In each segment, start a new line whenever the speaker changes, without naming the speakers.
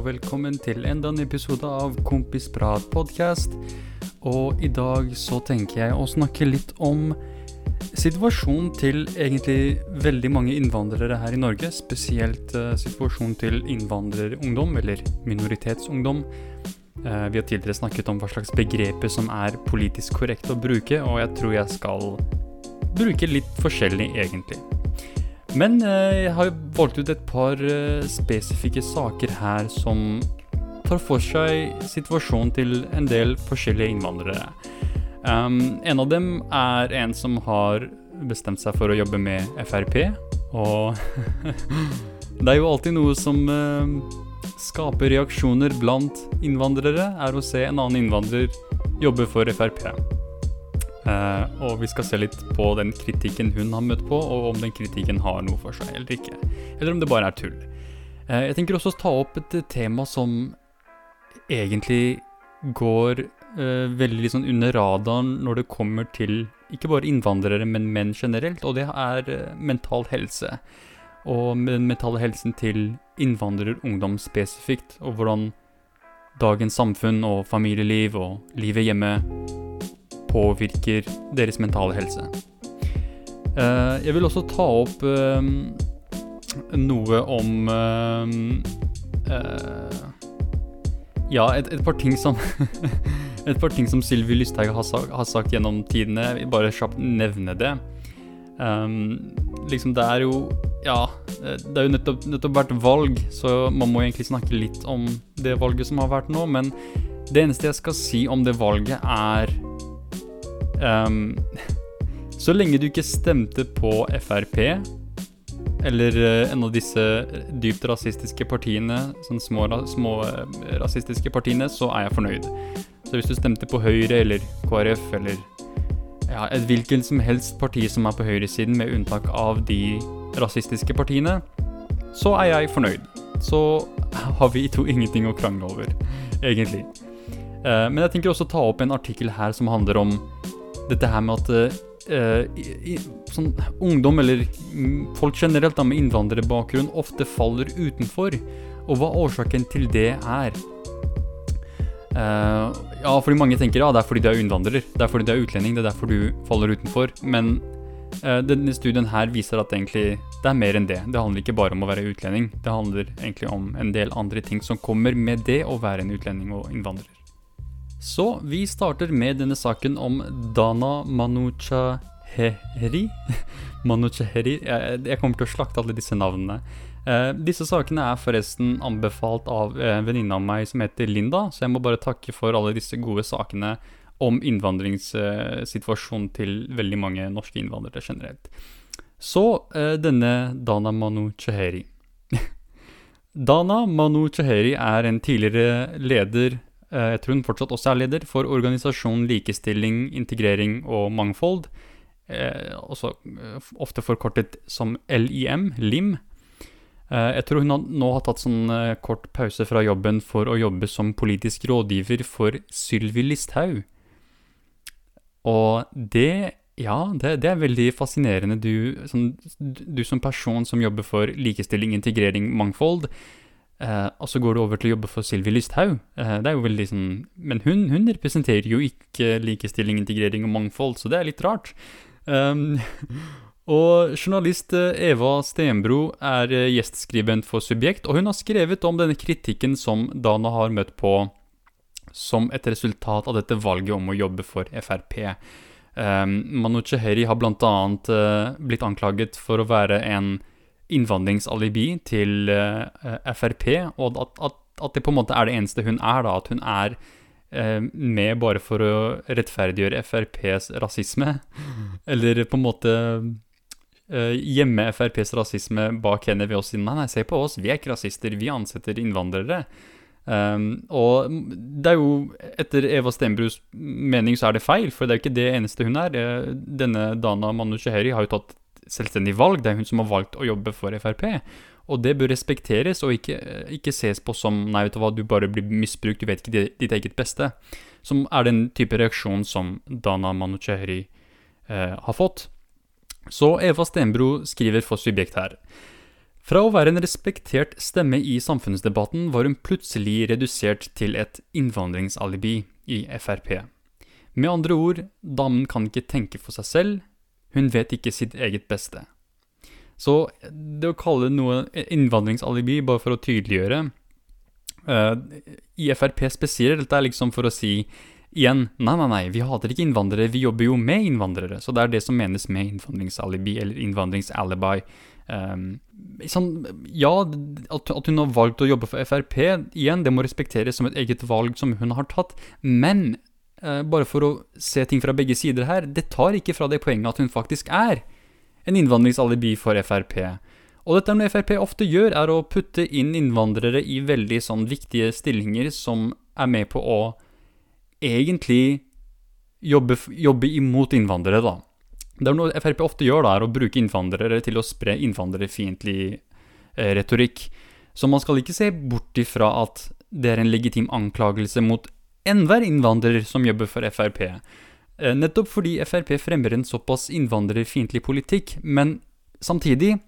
og velkommen til enda en episode av Kompisprat podcast. Og i dag så tenker jeg å snakke litt om situasjonen til egentlig veldig mange innvandrere her i Norge. Spesielt uh, situasjonen til innvandrerungdom, eller minoritetsungdom. Uh, vi har tidligere snakket om hva slags begreper som er politisk korrekt å bruke, og jeg tror jeg skal bruke litt forskjellig, egentlig. Men eh, jeg har jo valgt ut et par eh, spesifikke saker her som tar for seg situasjonen til en del forskjellige innvandrere. Um, en av dem er en som har bestemt seg for å jobbe med Frp. Og det er jo alltid noe som uh, skaper reaksjoner blant innvandrere, er å se en annen innvandrer jobbe for Frp. Uh, og vi skal se litt på den kritikken hun har møtt på, og om den kritikken har noe for seg eller ikke. Eller om det bare er tull. Uh, jeg tenker også å ta opp et tema som egentlig går uh, veldig sånn under radaren når det kommer til ikke bare innvandrere, men menn generelt, og det er mental helse. Og den mentale helsen til innvandrerungdom spesifikt, og hvordan dagens samfunn og familieliv og livet hjemme påvirker deres mentale helse. Uh, jeg vil også ta opp uh, noe om uh, Ja, et, et, par ting som Et par ting som Sylvi Lysthaug har, har, sagt gjennom tidene. Jeg vil bare kjapt nevne det. Um, liksom, det er jo Ja, det er jo nettopp, nettopp vært valg, så man må egentlig snakke litt om det valget som har vært nå. Men det eneste jeg skal si om det valget, er Um, så lenge du ikke stemte på Frp, eller uh, en av disse dypt rasistiske partiene, sånn små, små uh, rasistiske partiene, så er jeg fornøyd. Så hvis du stemte på Høyre eller KrF eller ja, et hvilket som helst parti som er på høyresiden, med unntak av de rasistiske partiene, så er jeg fornøyd. Så har vi to ingenting å krangle over, egentlig. Uh, men jeg tenker også ta opp en artikkel her som handler om dette her med at uh, i, i, sånn, ungdom, eller folk generelt da, med innvandrerbakgrunn, ofte faller utenfor. Og hva årsaken til det er. Uh, ja, fordi mange tenker ja, det er fordi du er innvandrer. Det er fordi du er utlending. Det er derfor du faller utenfor. Men uh, denne studien her viser at egentlig det er mer enn det. Det handler ikke bare om å være utlending. Det handler egentlig om en del andre ting som kommer med det å være en utlending og innvandrer. Så vi starter med denne saken om Dana Manuchaheri. Manuchaheri jeg, kommer til å slakte alle disse navnene. Eh, disse sakene er forresten anbefalt av eh, en venninne av meg som heter Linda, så jeg må bare takke for alle disse gode sakene om innvandringssituasjonen til veldig mange norske innvandrere generelt. Så eh, denne Dana Manu Chaheri. Dana Manu Chaheri er en tidligere leder Eh, jeg tror hun fortsatt også er leder for organisasjonen Likestilling, integrering og mangfold. Eh, også eh, ofte forkortet som LIM, LIM. Jeg tror hun nå har tatt sånn kort pause fra jobben for å jobbe som politisk rådgiver for Sylvi Listhaug. Og det Ja, det, det, er veldig fascinerende. Du, sånn, du som person som jobber for likestilling, integrering, mangfold, Uh, og så går du over til å jobbe for Sylvi Lysthaug. Uh, det er jo veldig sånn Men hun, hun, representerer jo ikke likestilling, integrering og mangfold, så det er litt rart. Um, og journalist eh, Eva Stenbro er gjestskribent for Subjekt, og hun har skrevet om denne kritikken som Dana har møtt på som et resultat av dette valget om å jobbe for Frp. Um, Manu Cheheri har bl.a. Uh, blitt anklaget for å være en innvandringsalibi til eh, Frp, og at, at, at, det på en måte er det eneste hun er, da. At hun er uh, med bare for å rettferdiggjøre FrPs rasisme. Eller på en måte uh, gjemme FrPs rasisme bak henne ved å si nei, nei, se på oss, vi er ikke rasister, vi ansetter innvandrere. Um, og det er jo, etter Eva Stenbrus mening, så er det feil, for det er jo ikke det eneste hun er. Denne Dana Manusheheri har jo tatt selvstendig valg. Det er hun som har valgt å jobbe for Frp. Og det bør respekteres og ikke, ikke ses på som nei, vet du hva, du bare blir misbrukt, du vet ikke ditt eget beste. Som er den type reaksjon som Dana Manuchehri eh, har fått. Så Eva Stenbro skriver for Subjekt her. Fra å være en respektert stemme i samfunnsdebatten var hun plutselig redusert til et innvandringsalibi i Frp. Med andre ord, damen kan ikke tenke for seg selv, hun vet ikke sitt eget beste. Så det å kalle noe innvandringsalibi, bare for å tydeliggjøre uh, I Frp spesielt, dette er liksom for å si igjen Nei, nei, nei, vi hater ikke innvandrere, vi jobber jo med innvandrere. Så det er det som menes med innvandringsalibi, eller innvandringsalibi. Um, sånn, ja, at, hun har valgt å jobbe for Frp, igjen, det må respekteres som et eget valg som hun har tatt. Men bare for å se ting fra begge sider her, det tar ikke fra det poenget at hun faktisk er en innvandringsalibi for Frp. Og dette med Frp ofte gjør, er å putte inn innvandrere i veldig sånn viktige stillinger som er med på å egentlig jobbe, jobbe imot innvandrere, da. Det er noe Frp ofte gjør, da, er å bruke innvandrere til å spre innvandrerfiendtlig eh, retorikk. Så man skal ikke se bort ifra at det er en legitim anklagelse mot enhver innvandrer som jobber for Frp. Eh, nettopp fordi Frp fremmer en såpass innvandrerfiendtlig politikk, men samtidig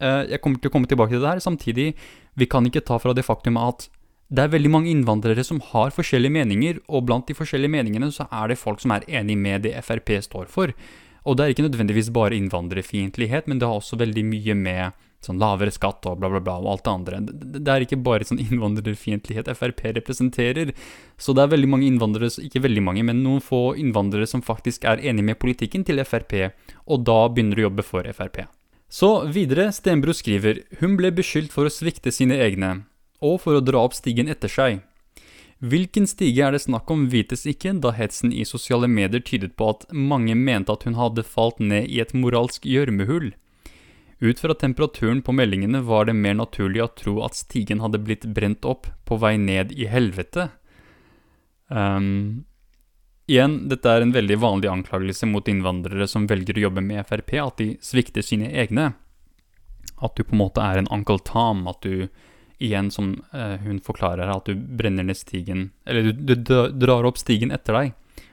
eh, Jeg kommer til å komme tilbake til det her. Samtidig, vi kan ikke ta fra det faktum at det er veldig mange innvandrere som har forskjellige meninger, og blant de forskjellige meningene så er det folk som er enig med det Frp står for. Og det er ikke nødvendigvis bare innvandrerfiendtlighet, men det har også veldig mye med sånn lavere skatt og bla, bla, bla og alt det andre. Det er ikke bare sånn innvandrerfiendtlighet Frp representerer. Så det er veldig mange innvandrere, ikke veldig mange, men noen få innvandrere som faktisk er enig med politikken til Frp, og da begynner å jobbe for Frp. Så videre, Stenbro skriver hun ble beskyldt for å svikte sine egne, og for å dra opp stigen etter seg. Hvilken stige er det snakk om, vites ikke, da hetsen i sosiale medier tydet på at mange mente at hun hadde falt ned i et moralsk gjørmehull. Ut fra temperaturen på meldingene var det mer naturlig å tro at stigen hadde blitt brent opp på vei ned i helvete. Um, igjen, dette er en veldig vanlig anklagelse mot innvandrere som velger å jobbe med Frp, at de svikter sine egne. At du på en måte er en Uncle Tom, at du igjen, som uh, hun forklarer, at du brenner ned stigen Eller du, du drar opp stigen etter deg.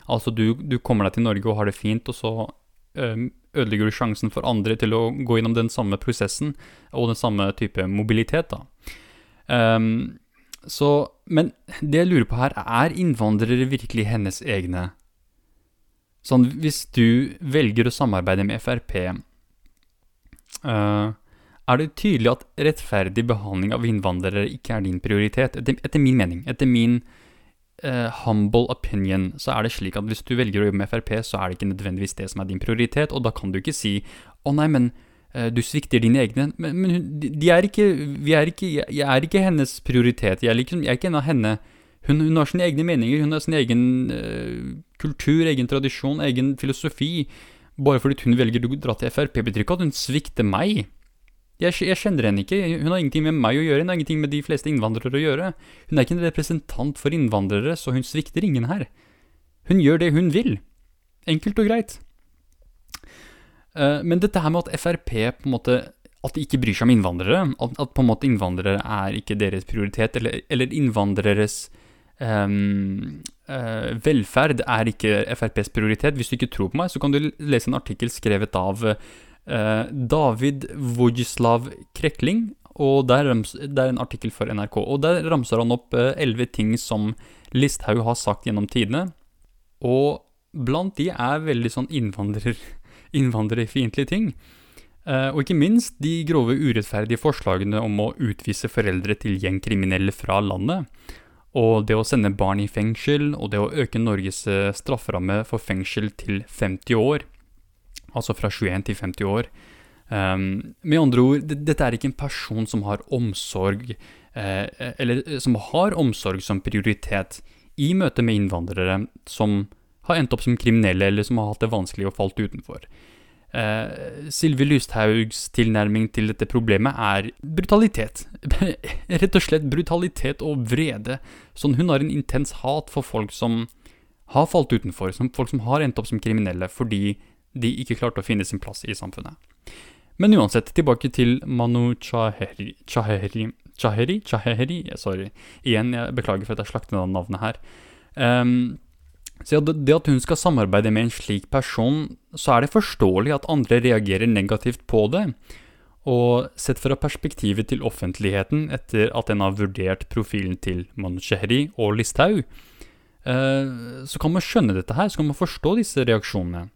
Altså, du, du, kommer deg til Norge og har det fint, og så uh, ødelegger du sjansen for andre til å gå gjennom den samme prosessen og den samme type mobilitet. da. Um, så, men det jeg lurer på her, er innvandrere virkelig hennes egne? Sånn, hvis du velger å samarbeide med Frp, uh, eh, er det tydelig at rettferdig behandling av innvandrere ikke er din prioritet, etter, etter min mening. Etter min uh, humble opinion, så er det slik at hvis du velger å jobbe med Frp, så er det ikke nødvendigvis det som er din prioritet, og da kan du ikke si 'Å nei, men uh, du svikter dine egne'. Men, men de er ikke, vi er ikke, jeg er ikke hennes prioritet. Jeg er, liksom, jeg er ikke en av henne. Hun, hun, har sine egne meninger, hun har sin egen uh, kultur, egen tradisjon, egen filosofi. Bare fordi hun velger å dra til Frp, betyr ikke at hun svikter meg. Jeg, jeg, kjenner henne ikke. Hun har ingenting med meg å gjøre. Hun har ingenting med de fleste innvandrere å gjøre. Hun er ikke en representant for innvandrere, så hun svikter ingen her. Hun gjør det hun vil. Enkelt og greit. Uh, men dette her med at Frp på en måte At de ikke bryr seg om innvandrere, at, at på en måte innvandrere er ikke deres prioritet, eller, eller innvandreres um, uh, velferd er ikke FrPs prioritet. Hvis du ikke tror på meg, så kan du lese en artikkel skrevet av Eh, David Vojislav Krekling, og det er, en artikkel for NRK. Og Der ramser han opp eh, elleve ting som Listhaug har sagt gjennom tidene. Og blant de er veldig sånn innvandrer, innvandrerfiendtlige ting. Uh, og ikke minst de grove urettferdige forslagene om å utvise foreldre til gjengkriminelle fra landet. Og det å sende barn i fengsel, og det å øke Norges strafferamme for fengsel til 50 år altså fra 21 til 50 år. Um, med andre ord, dette er ikke en person som har omsorg, eh, eller eh, som har omsorg som prioritet i møte med innvandrere som har endt opp som kriminelle, eller som har hatt det vanskelig og falt utenfor. Eh, Sylvi Lysthaugs tilnærming til dette problemet er brutalitet. Rett og slett brutalitet og vrede. Sånn hun har en intens hat for folk som har falt utenfor, som folk som har endt opp som kriminelle fordi de ikke klarte å finne sin plass i samfunnet. Men uansett, tilbake til Manu Chaheri Chaheri, Chaheri? Chaheri? Sorry. Igjen, jeg beklager for at jeg slakter navnet her. Um, så det at hun skal samarbeide med en slik person, så er det forståelig at andre reagerer negativt på det. Og sett fra perspektivet til offentligheten etter at en har vurdert profilen til Manushehri og Listhaug, eh, så kan man skjønne dette her, så kan man forstå disse reaksjonene.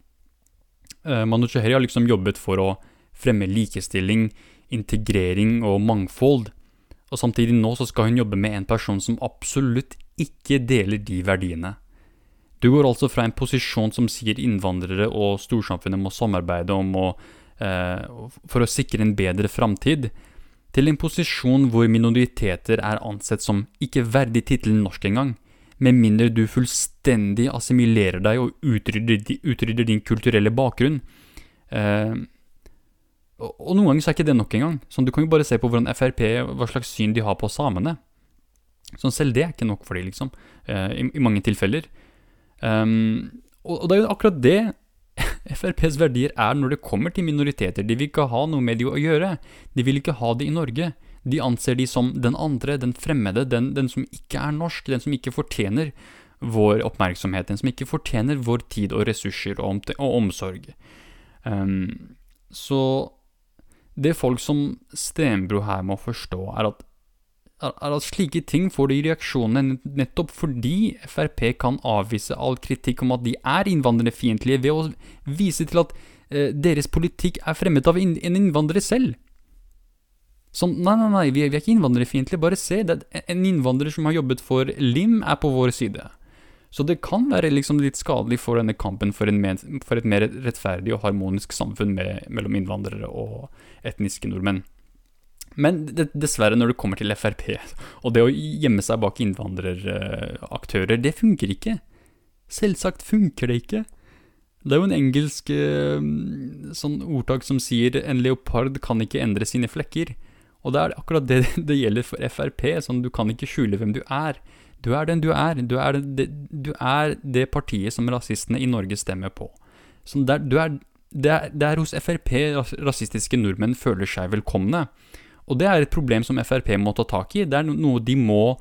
Eh, Chaheri har liksom jobbet for å fremme likestilling, integrering og mangfold. Og samtidig nå så skal hun jobbe med en person som absolutt ikke deler de verdiene. Du går altså fra en posisjon som sier innvandrere og storsamfunnet må samarbeide om å Eh, for å sikre en bedre framtid, til en posisjon hvor minoriteter er ansett som ikke verdig tittelen norsk engang, med mindre du fullstendig assimilerer deg og utrydder, utrydder din kulturelle bakgrunn. Eh, og noen ganger så er ikke det nok engang. Sånn, du kan jo bare se på hvordan Frp, hva slags syn de har på samene. Sånn, selv det er ikke nok for dem, liksom. Eh, i, i, mange tilfeller. Um, og, og, det er jo akkurat det FrPs verdier er når det kommer til minoriteter. De vil ikke ha noe med de å gjøre. De vil ikke ha det i Norge. De anser de som den andre, den fremmede, den, den som ikke er norsk, den som ikke fortjener vår oppmerksomhet, den som ikke fortjener vår tid og ressurser og, og omsorg. Um, så det folk som Stenbro her må forstå, er at er at slike ting får de reaksjonene nettopp fordi Frp kan avvise all kritikk om at de er innvandrerfiendtlige, ved å vise til at eh, deres politikk er fremmet av en innvandrer selv. Sånn, nei, nei, nei, vi er, vi er ikke innvandrerfiendtlige, bare se, det er en innvandrer som har jobbet for LIM, er på vår side. Så det kan være liksom litt skadelig for denne kampen for, med, for et mer rettferdig og harmonisk samfunn med, mellom innvandrere og etniske nordmenn. Men dessverre, når det kommer til Frp, og det å gjemme seg bak innvandreraktører, det funker ikke. Selvsagt funker det ikke. Det er jo en engelsk eh, sånn ordtak som sier 'en leopard kan ikke endre sine flekker'. Og det er akkurat det det gjelder for Frp. Sånn, du kan ikke skjule hvem du er. Du er den du er. Du er det, du er det partiet som rasistene i Norge stemmer på. Sånn, der, er, det, er, det er hos Frp rasistiske nordmenn føler seg velkomne. Og det er et problem som Frp må ta tak i. Det er noe de må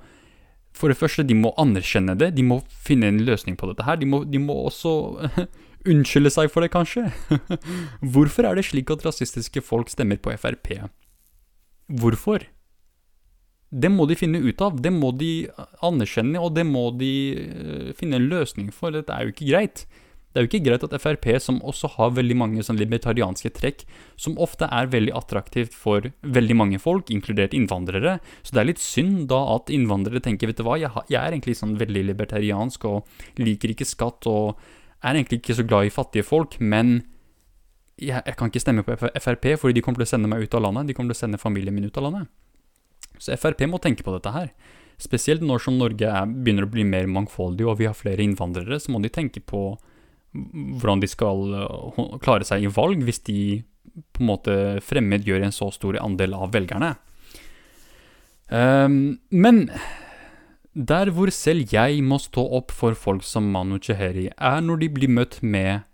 For det første, de må anerkjenne det. De må finne en løsning på dette her. De må, de må også unnskylde seg for det, kanskje. Hvorfor er det slik at rasistiske folk stemmer på Frp? Hvorfor? Det må de finne ut av. Det må de anerkjenne, og det må de eh, finne en løsning for. Dette er jo ikke greit. Det er jo ikke greit at Frp, som også har veldig mange sånn libertarianske trekk, som ofte er veldig attraktivt for veldig mange folk, inkludert innvandrere, så det er litt synd da at innvandrere tenker vet du hva, jeg, er egentlig sånn veldig libertariansk og liker ikke skatt og er egentlig ikke så glad i fattige folk, men jeg, jeg kan ikke stemme på Frp fordi de kommer til å sende meg ut av landet, de kommer til å sende familien min ut av landet. Så Frp må tenke på dette her. Spesielt når som Norge er, begynner å bli mer mangfoldig og vi har flere innvandrere, så må de tenke på hvordan de skal eh, klare seg i valg hvis de på en måte fremmedgjør en så stor andel av velgerne. Um, men der hvor selv jeg må stå opp for folk som Manu Cheheri, er når de blir møtt med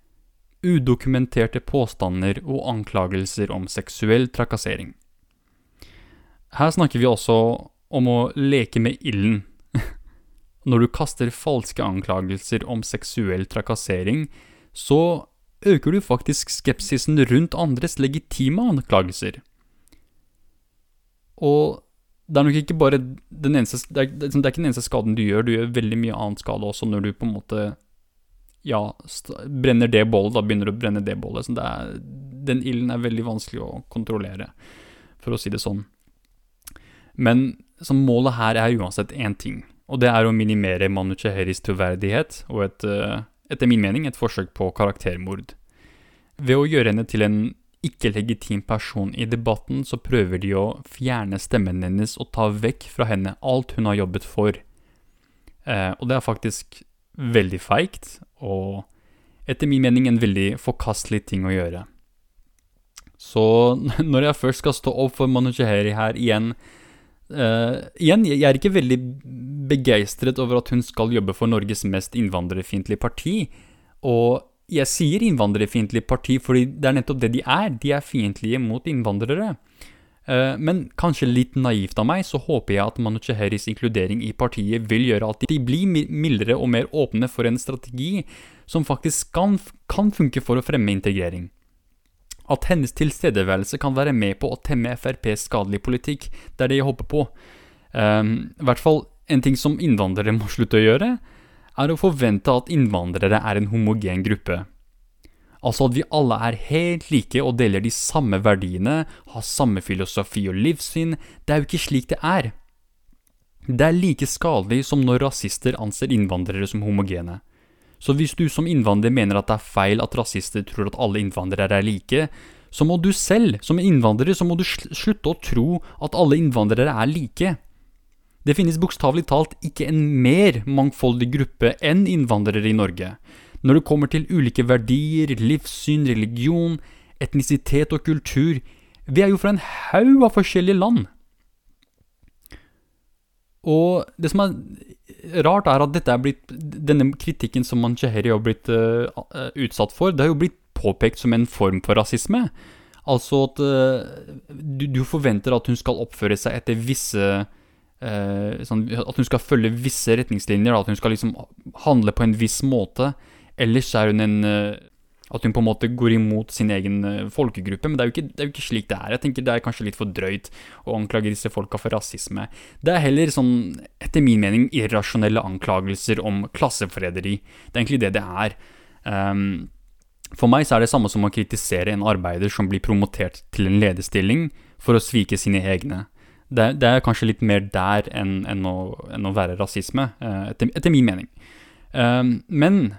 udokumenterte påstander og anklagelser om seksuell trakassering. Her snakker vi også om å leke med ilden når du kaster falske anklagelser om seksuell trakassering, så øker du faktisk skepsisen rundt andres legitime anklagelser. Og det er nok ikke bare den eneste det er, det er ikke den eneste skaden du gjør, du gjør veldig mye annen skade også når du på en måte ja, brenner det bålet, da begynner du å brenne det bålet. Så det er, den ilden er veldig vanskelig å kontrollere, for å si det sånn. Men målet her er uansett én ting, og det er å minimere Manu Cheheris troverdighet og et, eh, etter min mening, et forsøk på karaktermord. Ved å gjøre henne til en ikke-legitim person i debatten, så prøver de å fjerne stemmen hennes og ta vekk fra henne alt hun har jobbet for. Eh, og det er faktisk veldig feigt, og etter min mening en veldig forkastelig ting å gjøre. Så når jeg først skal stå opp for Manu Cheheri her igjen, Uh, igjen, jeg er ikke veldig begeistret over at hun skal jobbe for Norges mest innvandrerfiendtlige parti. Og jeg sier innvandrerfiendtlig parti fordi det er nettopp det de er. De er fiendtlige mot innvandrere. Uh, men kanskje litt naivt av meg, så håper jeg at Manu Cheheris inkludering i partiet vil gjøre at de blir mildere og mer åpne for en strategi som faktisk kan, kan funke for å fremme integrering. At hennes tilstedeværelse kan være med på å temme FrPs skadelige politikk. Det er det jeg håper på. Um, I hvert fall en ting som innvandrere må slutte å gjøre, er å forvente at innvandrere er en homogen gruppe. Altså at vi alle er helt like og deler de samme verdiene, har samme filosofi og livssyn. Det er jo ikke slik det er. Det er like skadelig som når rasister anser innvandrere som homogene. Så hvis du som innvandrer mener at det er feil at rasister tror at alle innvandrere er like, så må du selv, som innvandrer, så må du slutte å tro at alle innvandrere er like. Det finnes bokstavelig talt ikke en mer mangfoldig gruppe enn innvandrere i Norge. Når det kommer til ulike verdier, livssyn, religion, etnisitet og kultur. Vi er jo fra en haug av forskjellige land. Og det som er rart, er at er blitt, denne kritikken som Mancheheri har blitt uh, utsatt for, det har jo blitt påpekt som en form for rasisme. Altså at uh, du, du, forventer at hun skal oppføre seg etter visse uh, sånn, At hun skal følge visse retningslinjer, at hun skal liksom handle på en viss måte. Ellers er hun en at hun på en måte går imot sin egen eh, folkegruppe. Men det er, ikke, det er, jo ikke, slik det er. Jeg tenker Det er kanskje litt for drøyt å anklage disse folka for rasisme. Det er heller sånn, etter min mening, irrasjonelle anklagelser om klasseforræderi. Det er egentlig det det er. Um, for meg så er det samme som å kritisere en arbeider som blir promotert til en lederstilling for å svike sine egne. Det, det er kanskje litt mer der enn, enn, å, enn å, være rasisme, uh, etter, etter, min mening. Um, men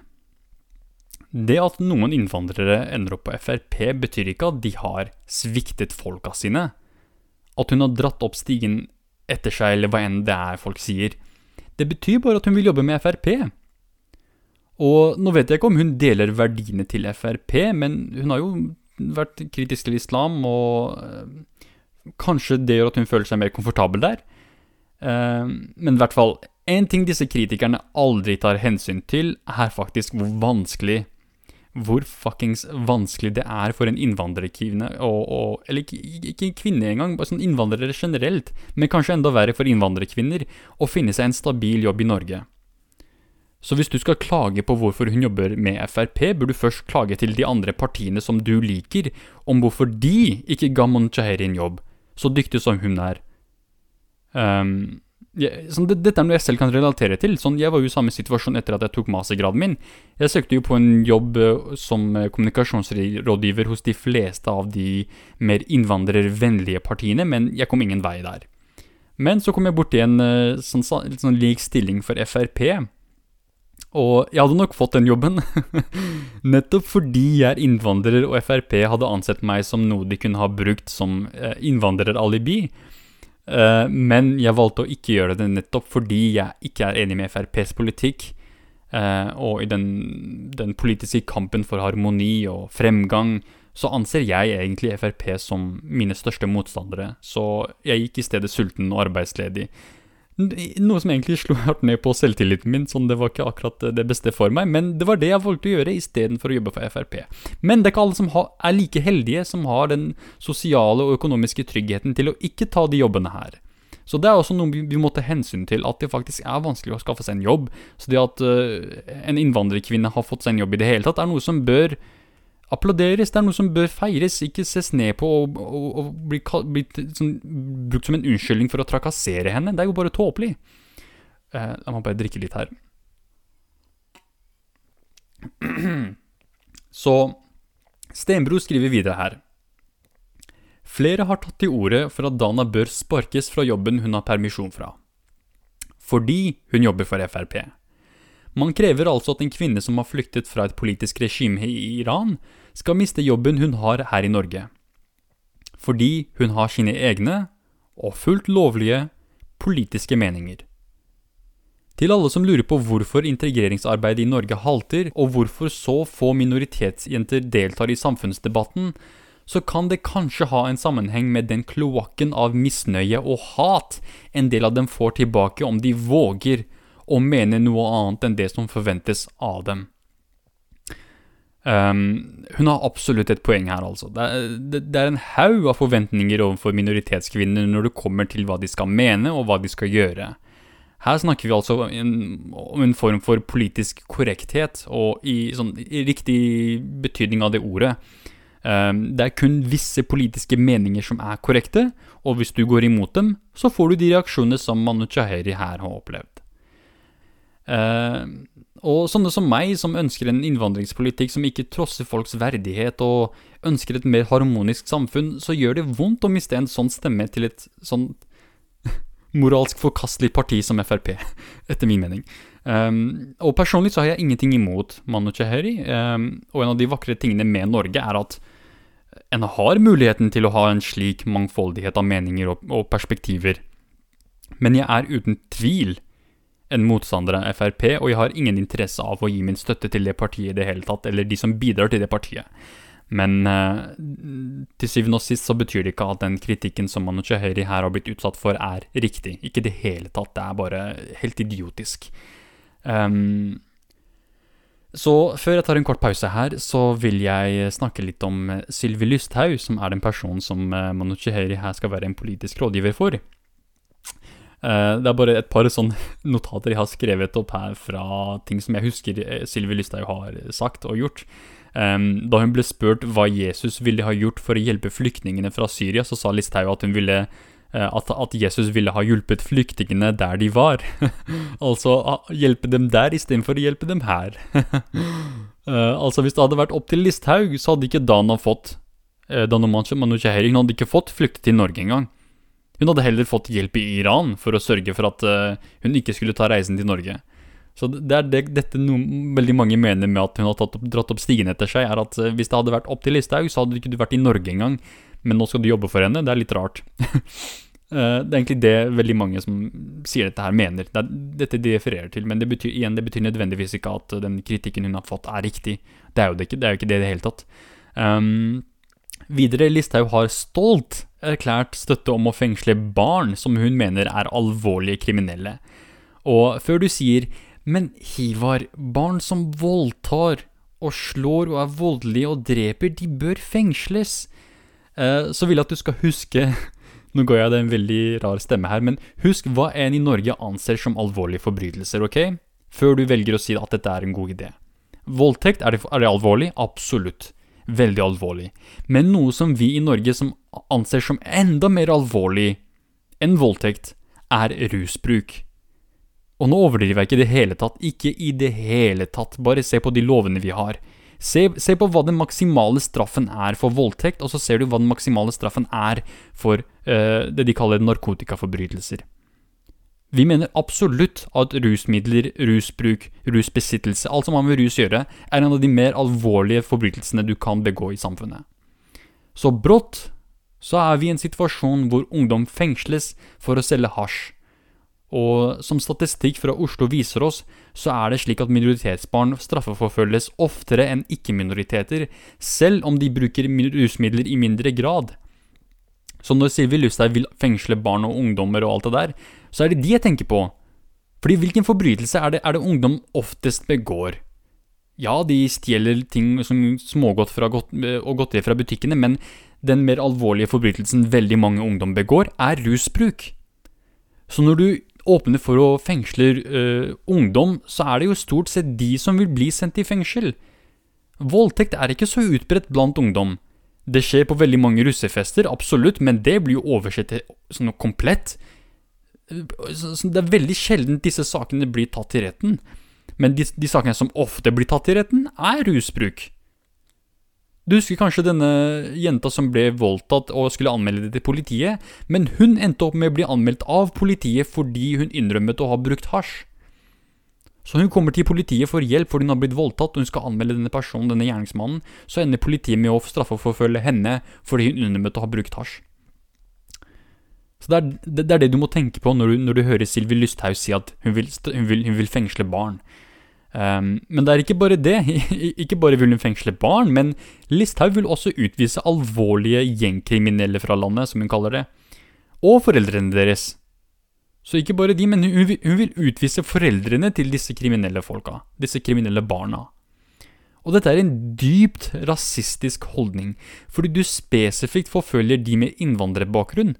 det at noen innvandrere ender opp på Frp, betyr ikke at de har sviktet folka sine. At hun har dratt opp stigen etter seg, eller hva enn det er folk sier. Det betyr bare at hun vil jobbe med Frp. Og nå vet jeg ikke om hun deler verdiene til Frp, men hun har jo vært kritisk til islam, og øh, kanskje det gjør at hun føler seg mer komfortabel der. Uh, men i hvert fall, en ting disse kritikerne aldri tar hensyn til, er faktisk hvor vanskelig hvor fuckings vanskelig det er for en innvandrerkvinne, eller ikke, ikke kvinne engang, bare sånn innvandrere generelt, men kanskje enda verre for innvandrerkvinner, å finne seg en stabil jobb i Norge. Så hvis du skal klage på hvorfor hun jobber med Frp, bør du først klage til de andre partiene som du liker, om hvorfor de ikke ga Monchaheri en jobb, så dyktig som hun er. Um, sånn, det, dette er noe jeg selv kan relatere til. Sånn, jeg var jo i samme situasjon etter at jeg tok mastergraden min. Jeg søkte jo på en jobb uh, som eh, kommunikasjonsrådgiver hos de fleste av de mer innvandrervennlige partiene, men jeg kom ingen vei der. Men så kom jeg borti en uh, sånn, sånn lik stilling for Frp. Og jeg hadde nok fått den jobben, nettopp fordi jeg er innvandrer og Frp hadde ansett meg som noe de kunne ha brukt som innvandreralibi. Uh, men jeg valgte å ikke gjøre det nettopp fordi jeg ikke er enig med FrPs politikk. Uh, og i den, den, politiske kampen for harmoni og fremgang, så anser jeg egentlig Frp som mine største motstandere. Så jeg gikk i stedet sulten og arbeidsledig. Noe som egentlig slo hardt ned på selvtilliten min, sånn det var ikke akkurat det beste for meg, men det var det jeg valgte å gjøre istedenfor å jobbe for Frp. Men det er ikke alle som er like heldige som har den sosiale og økonomiske tryggheten til å ikke ta de jobbene her. Så det er også noe vi må ta hensyn til, at det faktisk er vanskelig å skaffe seg en jobb. Så det at uh, en innvandrerkvinne har fått seg en jobb i det hele tatt, er noe som bør applauderes. Det er noe som bør feires, ikke ses ned på og, og, og bli, bli sånn, brukt som en unnskyldning for å trakassere henne. Det er jo bare tåpelig. Eh, la meg bare drikke litt her. Så Stenbro skriver videre her. Flere har tatt til orde for at Dana bør sparkes fra jobben hun har permisjon fra. Fordi hun jobber for Frp. Man krever altså at en kvinne som har flyktet fra et politisk regime i Iran, skal miste jobben hun har her i Norge. Fordi hun har sine egne, og fullt lovlige, politiske meninger. Til alle som lurer på hvorfor integreringsarbeidet i Norge halter, og hvorfor så få minoritetsjenter deltar i samfunnsdebatten, så kan det kanskje ha en sammenheng med den kloakken av misnøye og hat en del av dem får tilbake om de våger å mene noe annet enn det som forventes av dem. Um, hun har absolutt et poeng her, altså. Det er, det, det er en haug av forventninger overfor minoritetskvinner når det kommer til hva de skal mene og hva de skal gjøre. Her snakker vi altså om en, en form for politisk korrekthet, og i, sånn, i riktig betydning av det ordet. Um, det er kun visse politiske meninger som er korrekte, og hvis du går imot dem, så får du de reaksjonene som Manu Chaheri her har opplevd. Uh, og sånne som meg, som ønsker en innvandringspolitikk som ikke trosser folks verdighet og ønsker et mer harmonisk samfunn, så gjør det vondt å miste en sånn stemme til et sånn moralsk forkastelig parti som Frp, etter min mening. Um, og personlig så har jeg ingenting imot Manu Cheheri, um, og en av de vakre tingene med Norge er at en har muligheten til å ha en slik mangfoldighet av meninger og, og perspektiver. Men jeg er uten tvil en motstander av Frp, og jeg har ingen interesse av å gi min støtte til det partiet i det hele tatt, eller de som bidrar til det partiet. Men eh, til syvende og sist så betyr det ikke at den kritikken som Manu Chaheri her har blitt utsatt for, er riktig. Ikke i det hele tatt. Det er bare helt idiotisk. Um, så før jeg tar en kort pause her, så vil jeg snakke litt om Sylvi Lysthaug, som er den personen som uh, Manu Chaheri her skal være en politisk rådgiver for. Uh, det er bare et par sånne notater jeg har skrevet opp her fra ting som jeg husker Sylvi Lysthaug har sagt og gjort. Da hun ble spurt hva Jesus ville ha gjort for å hjelpe flyktningene fra Syria, så sa Listhaug uh, at, at, Jesus ville ha hjulpet flyktningene der de var. altså hjelpe dem der istedenfor å hjelpe dem her. altså Hvis det hadde vært opp til Listhaug, så hadde ikke Dana fått Dana Manucheheri Hun hadde ikke fått flykte til Norge engang. Hun hadde heller fått hjelp i Iran for å sørge for at uh, hun ikke skulle ta reisen til Norge. Så det er det, dette noen, veldig mange mener med at hun har opp, dratt opp stigen etter seg, er at uh, hvis det hadde vært opp til Listhaug, så hadde du ikke vært i Norge engang. Men nå skal du jobbe for henne. Det er litt rart. uh, det er egentlig det veldig mange som sier dette her, mener. Det er dette de refererer til. Men det betyr, igjen, det betyr nødvendigvis ikke at den kritikken hun har fått, er riktig. Det er jo det ikke. Det er jo ikke det i det hele tatt. Um, videre, Listhaug har stolt erklært støtte om å fengsle barn som hun mener er alvorlige kriminelle. Og før du sier men Hivar, barn som voldtar og slår og er voldelige og dreper, de bør fengsles. Eh, så vil jeg at du skal huske Nå går jeg det en veldig rar stemme her, men husk hva en i Norge anser som alvorlige forbrytelser, ok? Før du velger å si at dette er en god idé. Voldtekt, er det, er det alvorlig? Absolutt. Veldig alvorlig. Men noe som vi i Norge som anser som enda mer alvorlig enn voldtekt, er rusbruk. Og nå overdriver jeg ikke i det hele tatt. Ikke i det hele tatt. Bare se på de lovene vi har. Se, se, på hva den maksimale straffen er for voldtekt, og så ser du hva den maksimale straffen er for uh, det de kaller narkotikaforbrytelser. Vi mener absolutt at rusmidler, rusbruk, rusbesittelse, alt som har med rus å gjøre, er en av de mer alvorlige forbrytelsene du kan begå i samfunnet. Så brått så er vi i en situasjon hvor ungdom fengsles for å selge hasj og som statistikk fra Oslo viser oss, så er det slik at minoritetsbarn straffeforfølges oftere enn ikke-minoriteter, selv om de bruker rusmidler i mindre grad. Så når Sylvi Lysthaug vil fengsle barn og ungdommer og alt det der, så er det de jeg tenker på. Fordi hvilken forbrytelse er det, er det ungdom oftest begår? Ja, de stjeler ting som smågodt godt, og godteri fra butikkene, men den mer alvorlige forbrytelsen veldig mange ungdom begår, er rusbruk. Så når du åpner for å fengsle øh, ungdom, så er det jo stort sett de som vil bli sendt i fengsel. Voldtekt er ikke så utbredt blant ungdom. Det skjer på veldig mange russefester, absolutt, men det blir jo oversett til sånn komplett. Det er veldig sjelden disse sakene blir tatt til retten. Men de, de sakene som ofte blir tatt til retten, er rusbruk. Du husker kanskje denne jenta som ble voldtatt og skulle anmelde det til politiet, men hun endte opp med å bli anmeldt av politiet fordi hun innrømmet å ha brukt hasj. Så hun kommer til politiet for hjelp fordi hun har blitt voldtatt og hun skal anmelde denne personen, denne gjerningsmannen, så ender politiet med å straffeforfølge henne fordi hun undermøtte å ha brukt hasj. Så det er, det, er, det du må tenke på når du, når du hører Sylvi Lysthaug si at hun vil, hun, vil, hun vil fengsle barn. Um, men det er ikke bare det. ikke bare vil hun fengsle barn, men Listhaug vil også utvise alvorlige gjengkriminelle fra landet, som hun kaller det, og foreldrene deres. Så ikke bare de, men hun vil, hun vil utvise foreldrene til disse kriminelle folka, disse kriminelle barna. Og dette er en dypt rasistisk holdning, fordi du spesifikt forfølger de med innvandrerbakgrunn.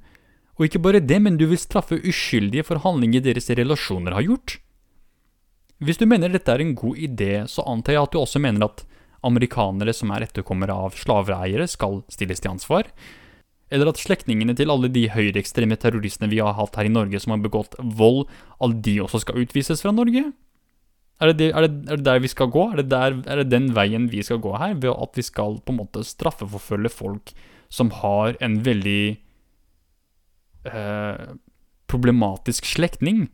Og ikke bare det, men du vil straffe uskyldige for handlinger deres relasjoner har gjort. Hvis du mener dette er en god idé, så antar jeg at du også mener at amerikanere som er etterkommere av slaveeiere, skal stilles til ansvar. Eller at slektningene til alle de høyreekstreme terroristene vi har hatt her i Norge som har begått vold, alle de også skal utvises fra Norge? Er det, er, det, er det, der vi skal gå? Er det, der, er det den veien vi skal gå her? Ved at vi skal på en måte straffeforfølge folk som har en veldig eh, problematisk slektning?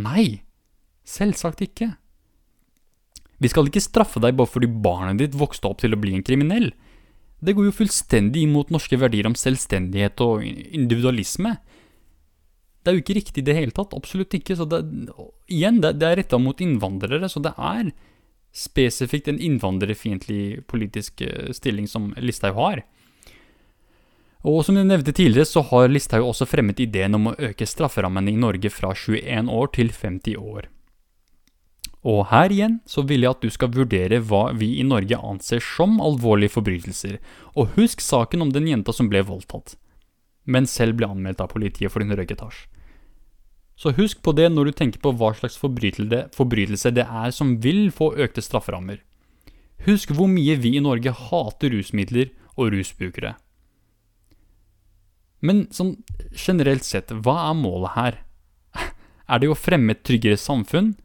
Nei, selvsagt ikke. Vi skal ikke straffe deg bare fordi barnet ditt vokste opp til å bli en kriminell. Det går jo fullstendig imot norske verdier om selvstendighet og individualisme. Det er jo ikke riktig i det hele tatt. Absolutt ikke. Så det, igjen, det, er retta mot innvandrere, så det er spesifikt en innvandrerfiendtlig politisk eh, stilling som Listhaug har. Og som jeg nevnte tidligere, så har Listhaug også fremmet ideen om å øke strafferammene i Norge fra 21 år til 50 år. Og her igjen så vil jeg at du skal vurdere hva vi i Norge anser som alvorlige forbrytelser, og husk saken om den jenta som ble voldtatt men selv ble anmeldt av politiet for en røyketasj. Så husk på det når du tenker på hva slags forbrytelse det er som vil få økte strafferammer. Husk hvor mye vi i Norge hater rusmidler og rusbrukere. Men sånn generelt sett, hva er målet her? Er det å fremme et tryggere samfunn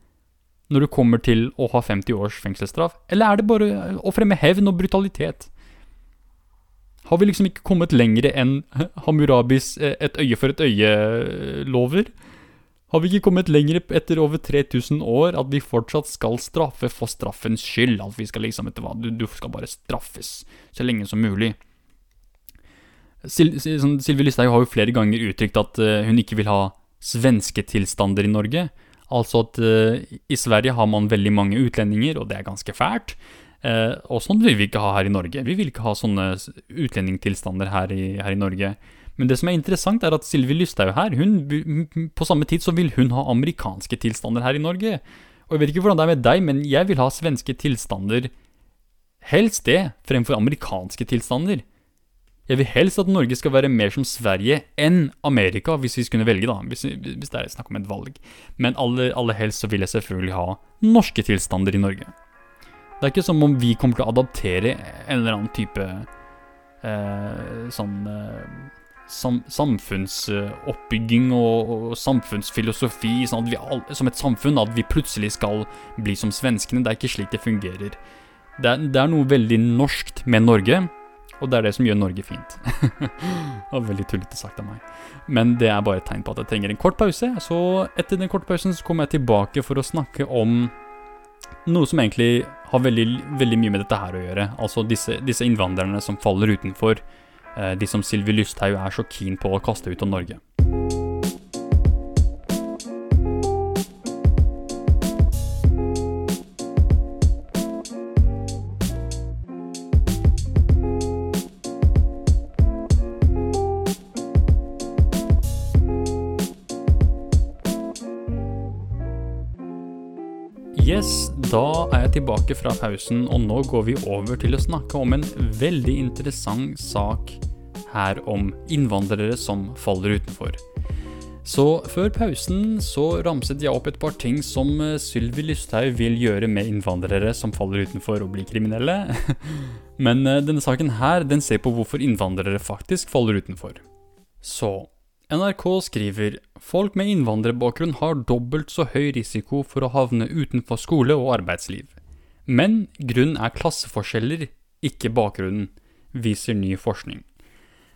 når du kommer til å ha 50 års fengselsstraff, eller er det bare å fremme hevn og brutalitet? Har vi liksom ikke kommet lenger enn Hammurabis eh, 'et øye for et øye'-lover? Har vi ikke kommet lenger etter over 3000 år at vi fortsatt skal straffe for straffens skyld? At vi skal liksom, vet du hva, du, skal bare straffes så lenge som mulig. Sil, sånn, Sylvi Listhaug har jo flere ganger uttrykt at uh, hun ikke vil ha svenske tilstander i Norge. Altså at uh, i Sverige har man veldig mange utlendinger, og det er ganske fælt. Uh, og sånn vil vi ikke ha her i Norge. Vi vil ikke ha sånne utlendingtilstander her i, her i Norge. Men det som er interessant, er at Sylvi Lysthaug her, hun, på samme tid så vil hun ha amerikanske tilstander her i Norge. Og jeg vet ikke hvordan det er med deg, men jeg vil ha svenske tilstander helst det, fremfor amerikanske tilstander. Jeg vil helst at Norge skal være mer som Sverige enn Amerika, hvis vi skulle velge, da. Hvis, hvis det er snakk om et valg. Men aller, aller helst så vil jeg selvfølgelig ha norske tilstander i Norge. Det er ikke som om vi kommer til å adaptere en eller annen type eh, sånn eh, sam, samfunnsoppbygging og, og, samfunnsfilosofi sånn all, som et samfunn, at vi plutselig skal bli som svenskene. Det er ikke slik det fungerer. Det er, det er noe veldig norskt med Norge, og det er det som gjør Norge fint. det var veldig tullete sagt av meg. Men det er bare et tegn på at jeg trenger en kort pause. Så etter den korte pausen så kommer jeg tilbake for å snakke om noe som egentlig har veldig, veldig, mye med dette her å gjøre. Altså disse, disse innvandrerne som faller utenfor. Eh, de som Sylvi Lysthaug er så keen på å kaste ut av Norge. Yes, da er jeg tilbake fra pausen, og nå går vi over til å snakke om en veldig interessant sak her om innvandrere som faller utenfor. Så før pausen så ramset jeg opp et par ting som eh, Sylvi Lysthaug vil gjøre med innvandrere som faller utenfor og blir kriminelle. Men eh, denne saken her, den ser på hvorfor innvandrere faktisk faller utenfor. Så NRK skriver folk med innvandrerbakgrunn har dobbelt så høy risiko for å havne utenfor skole og arbeidsliv. Men grunnen er klasseforskjeller, ikke bakgrunnen, viser ny forskning.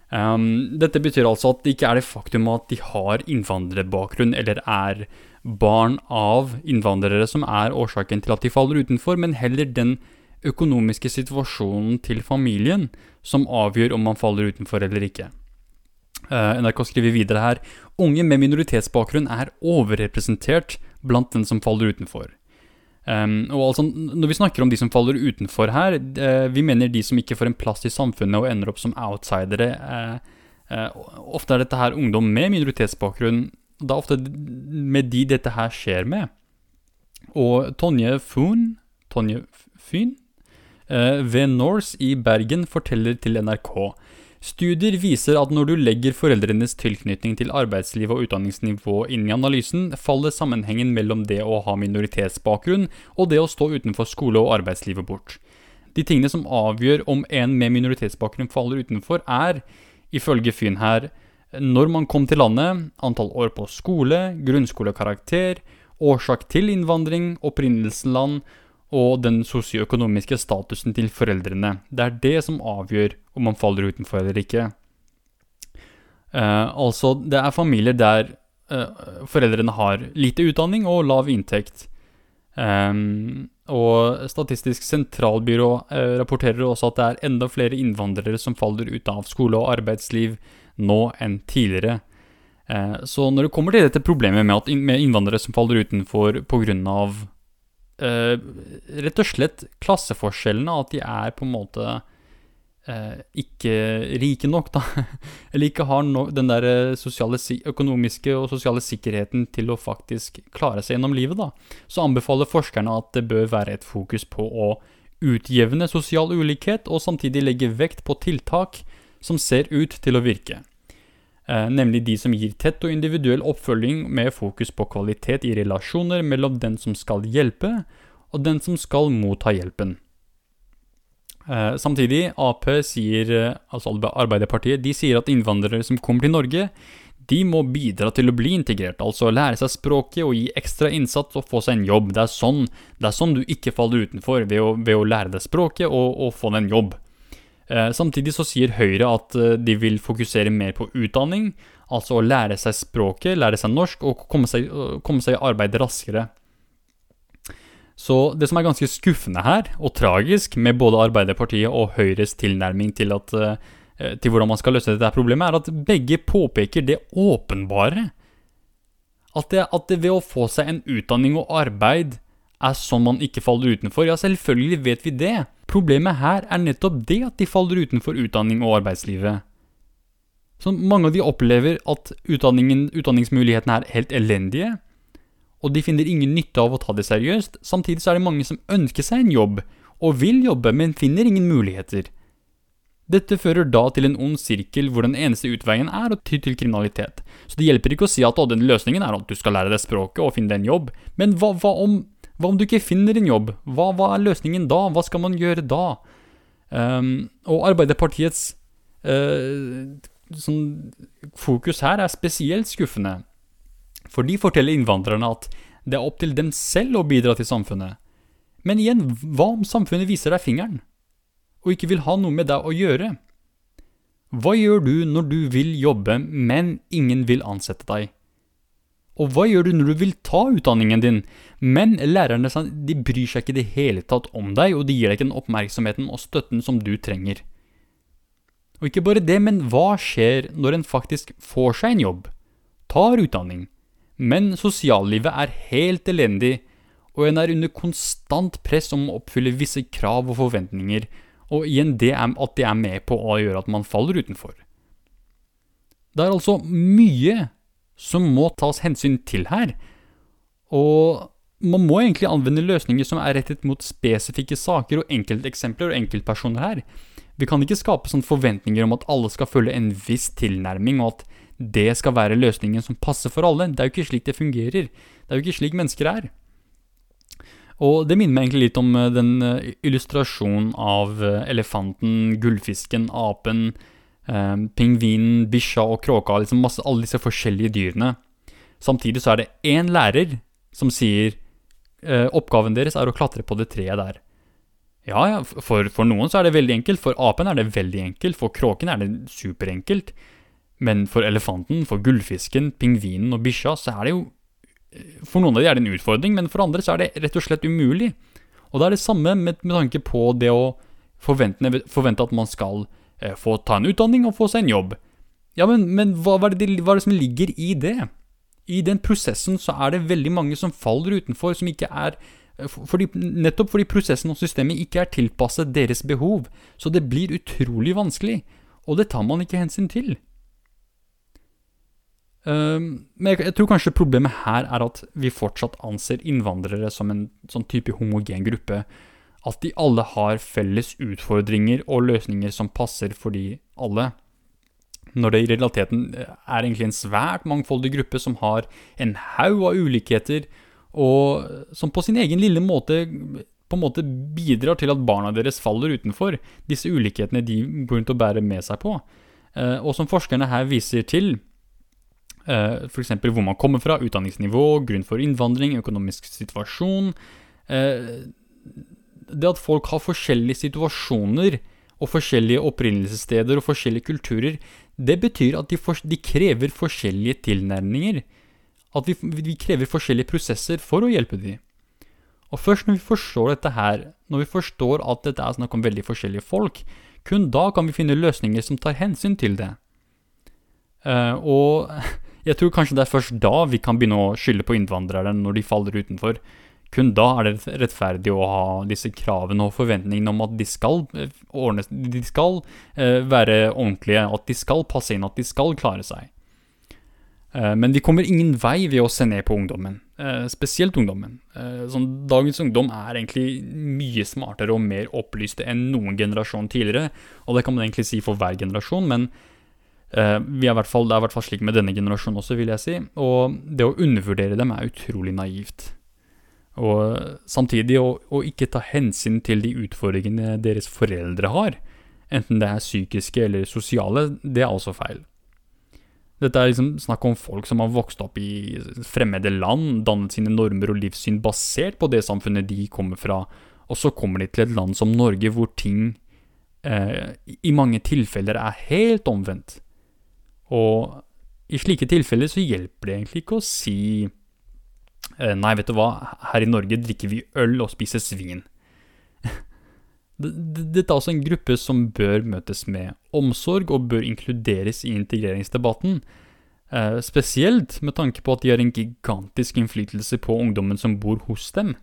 Um, dette betyr altså at det ikke er det faktum at de har innvandrerbakgrunn eller er barn av innvandrere som er årsaken til at de faller utenfor, men heller den økonomiske situasjonen til familien som avgjør om man faller utenfor eller ikke. Eh, NRK skriver videre her unge med minoritetsbakgrunn er overrepresentert blant den som faller utenfor. Um, og altså, Når vi snakker om de som faller utenfor her, uh, vi mener de som ikke får en plass i samfunnet og ender opp som outsidere. Uh, uh, ofte er dette her ungdom med minoritetsbakgrunn. Det er ofte med de dette her skjer med. Og Tonje Foon, Tonje Fyn ved Norse i Bergen forteller til NRK Studier viser at når du legger foreldrenes tilknytning til arbeidsliv og utdanningsnivå inn i analysen, faller sammenhengen mellom det å ha minoritetsbakgrunn og det å stå utenfor skole og arbeidslivet bort. De tingene som avgjør om en med minoritetsbakgrunn faller utenfor, er, ifølge Fyn her, når man kom til landet, antall år på skole, grunnskolekarakter, årsak til innvandring, opprinnelsesland og den sosioøkonomiske statusen til foreldrene. Det er det som avgjør om man faller utenfor eller ikke. Uh, altså, det er familier der uh, foreldrene har lite utdanning og lav inntekt. Um, og Statistisk sentralbyrå uh, rapporterer også at det er enda flere innvandrere som faller ut av skole og arbeidsliv nå enn tidligere. Så når det kommer til dette problemet med, at, med innvandrere som faller utenfor pga. Uh, rett og slett klasseforskjellene, at de er på en måte uh, ikke rike nok, da, eller ikke har no den der eh, sosiale, økonomiske og sosiale sikkerheten til å faktisk klare seg gjennom livet, da, så anbefaler forskerne at det bør være et fokus på å utjevne sosial ulikhet, og samtidig legge vekt på tiltak som ser ut til å virke. Eh, nemlig de som gir tett og individuell oppfølging med fokus på kvalitet i relasjoner mellom den som skal hjelpe, og den som skal motta hjelpen. Eh, samtidig, Ap sier, eh, altså Arbeiderpartiet, de sier at innvandrere som kommer til Norge, de må bidra til å bli integrert, altså lære seg språket og gi ekstra innsats og få seg en jobb. Det er sånn, det er sånn du ikke faller utenfor, ved å, ved å lære deg språket og, og få deg en jobb. Eh, samtidig så sier Høyre at eh, de vil fokusere mer på utdanning, altså å lære seg språket, lære seg norsk og komme seg, komme seg i arbeid raskere. Så det som er ganske skuffende her, og tragisk, med både Arbeiderpartiet og Høyres tilnærming til, at, eh, til hvordan man skal løse dette problemet, er at begge påpeker det åpenbare. At det, at det ved å få seg en utdanning og arbeid er sånn man ikke faller utenfor. Ja, selvfølgelig vet vi det. Problemet her er nettopp det at de faller utenfor utdanning og arbeidslivet. Så mange av de opplever at utdanningsmulighetene er helt elendige og de finner ingen nytte av å ta det seriøst. Samtidig så er det mange som ønsker seg en jobb, og vil jobbe, men finner ingen muligheter. Dette fører da til en ond sirkel hvor den eneste utveien er å ty til kriminalitet. Så det hjelper ikke å si at den løsningen er at du skal lære deg språket og finne deg en jobb, men hva, hva, om, hva om, du ikke finner en jobb? Hva, hva, er løsningen da? Hva skal man gjøre da? Um, og Arbeiderpartiets uh, sånn, fokus her er spesielt skuffende. For de forteller innvandrerne at det er opp til dem selv å bidra til samfunnet. Men igjen, hva om samfunnet viser deg fingeren, og ikke vil ha noe med deg å gjøre? Hva gjør du når du vil jobbe, men ingen vil ansette deg? Og hva gjør du når du vil ta utdanningen din, men lærerne de bryr seg ikke i det hele tatt om deg, og de gir deg ikke den oppmerksomheten og støtten som du trenger? Og ikke bare det, men hva skjer når en faktisk får seg en jobb, tar utdanning, men sosiallivet er helt elendig, og en er under konstant press om å oppfylle visse krav og forventninger, og igjen det er at det er med på å gjøre at man faller utenfor. Det er altså mye som må tas hensyn til her, og man må egentlig anvende løsninger som er rettet mot spesifikke saker og enkelteksempler og enkeltpersoner her. Vi kan ikke skape sånne forventninger om at alle skal følge en viss tilnærming, og at det skal være løsningen som passer for alle. Det er jo ikke slik det fungerer. Det er jo ikke slik mennesker er. Og det minner meg egentlig litt om eh, den eh, illustrasjonen av eh, elefanten, gullfisken, apen, eh, pingvinen, bikkja og kråka. Liksom masse, alle disse forskjellige dyrene. Samtidig så er det én lærer som sier eh, oppgaven deres er å klatre på det treet der. Ja, ja, for, for noen så er det veldig enkelt. For apen er det veldig enkelt. For kråken er det superenkelt. Men for elefanten, for gullfisken, pingvinen og bikkja, så er det jo For noen av dem er det en utfordring, men for andre så er det rett og slett umulig. Og det er det samme med, med tanke på det å forvente, forvente at man skal eh, få ta en utdanning og få seg en jobb. Ja, men, men hva, hva, er det, hva, er det, som ligger i det? I den prosessen så er det veldig mange som faller utenfor, som ikke er eh, fordi, Nettopp fordi prosessen og systemet ikke er tilpasset deres behov. Så det blir utrolig vanskelig, og det tar man ikke hensyn til. Ehm, men jeg, tror kanskje problemet her er at vi fortsatt anser innvandrere som en sånn type homogen gruppe. At de alle har felles utfordringer og løsninger som passer for de alle. Når det i realiteten eh, er egentlig en svært mangfoldig gruppe som har en haug av ulikheter, og som på sin egen lille måte på en måte bidrar til at barna deres faller utenfor disse ulikhetene de går rundt og med seg på. Eh, og som forskerne her viser til, eh, f.eks. hvor man kommer fra, utdanningsnivå, grunn for innvandring, økonomisk situasjon Det at folk har forskjellige situasjoner og forskjellige opprinnelsessteder og forskjellige kulturer, det betyr at de, for, de krever forskjellige tilnærminger. At vi, vi, krever forskjellige prosesser for å hjelpe dem. Og først når vi forstår dette her, når vi forstår at dette er snakk om veldig forskjellige folk, kun da kan vi finne løsninger som tar hensyn til det. Uh, og jeg tror kanskje det er først da vi kan begynne å skylde på innvandrere når de faller utenfor. Kun da er det rettferdig å ha disse kravene og forventningene om at de skal eh, ordne, de skal uh, være ordentlige, at de skal passe inn, at de skal klare seg. Uh, men vi kommer ingen vei ved å se ned på ungdommen, spesielt ungdommen. Sånn, dagens ungdom er egentlig mye smartere og mer opplyste enn noen generasjon tidligere, og det kan man egentlig si for hver generasjon, men vi er fall, det er i hvert fall slik med denne generasjonen også, vil jeg si, og det å undervurdere dem er utrolig naivt. Og samtidig å, å, ikke ta hensyn til de utfordringene deres foreldre har, enten det er psykiske eller sosiale, det er også feil. Dette er liksom snakk om folk som har vokst opp i fremmede land, dannet sine normer og livssyn basert på det samfunnet de kommer fra, og så kommer de til et land som Norge hvor ting eh, i mange tilfeller er helt omvendt. Og i slike tilfeller så hjelper det egentlig ikke å si nei, vet du hva, her i Norge drikker vi øl og spiser svin. Dette er altså en gruppe som bør møtes med omsorg og bør inkluderes i integreringsdebatten. Eh, spesielt med tanke på at de har en gigantisk innflytelse på ungdommen som bor hos dem.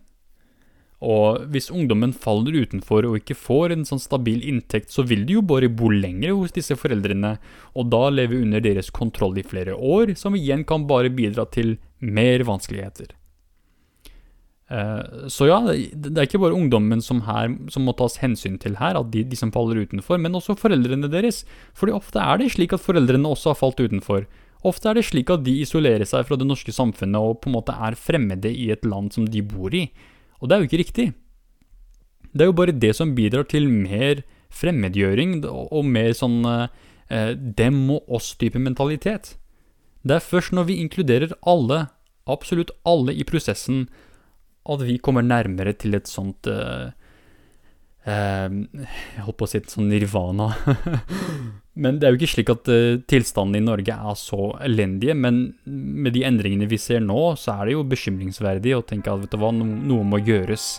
Og hvis ungdommen faller utenfor og ikke får en sånn stabil inntekt, så vil de jo bare bo lenger hos disse foreldrene, og da leve under deres kontroll i flere år, som igjen kan bare bidra til mer vanskeligheter. Eh, så ja, det er ikke bare ungdommen som, her, som må tas hensyn til her, at de, de, som faller utenfor, men også foreldrene deres. Fordi ofte er det slik at foreldrene også har falt utenfor. Ofte er det slik at de isolerer seg fra det norske samfunnet og på en måte er fremmede i et land som de bor i. Og det er jo ikke riktig. Det er jo bare det som bidrar til mer fremmedgjøring og mer sånn eh, dem og oss-type mentalitet. Det er først når vi inkluderer alle, absolutt alle i prosessen, at vi kommer nærmere til et sånt uh, uh, Jeg holdt på å si et sånt nirvana. men det er jo ikke slik at uh, tilstanden i Norge er så elendige. Men med de endringene vi ser nå, så er det jo bekymringsverdig å tenke at vet du hva, no noe må gjøres.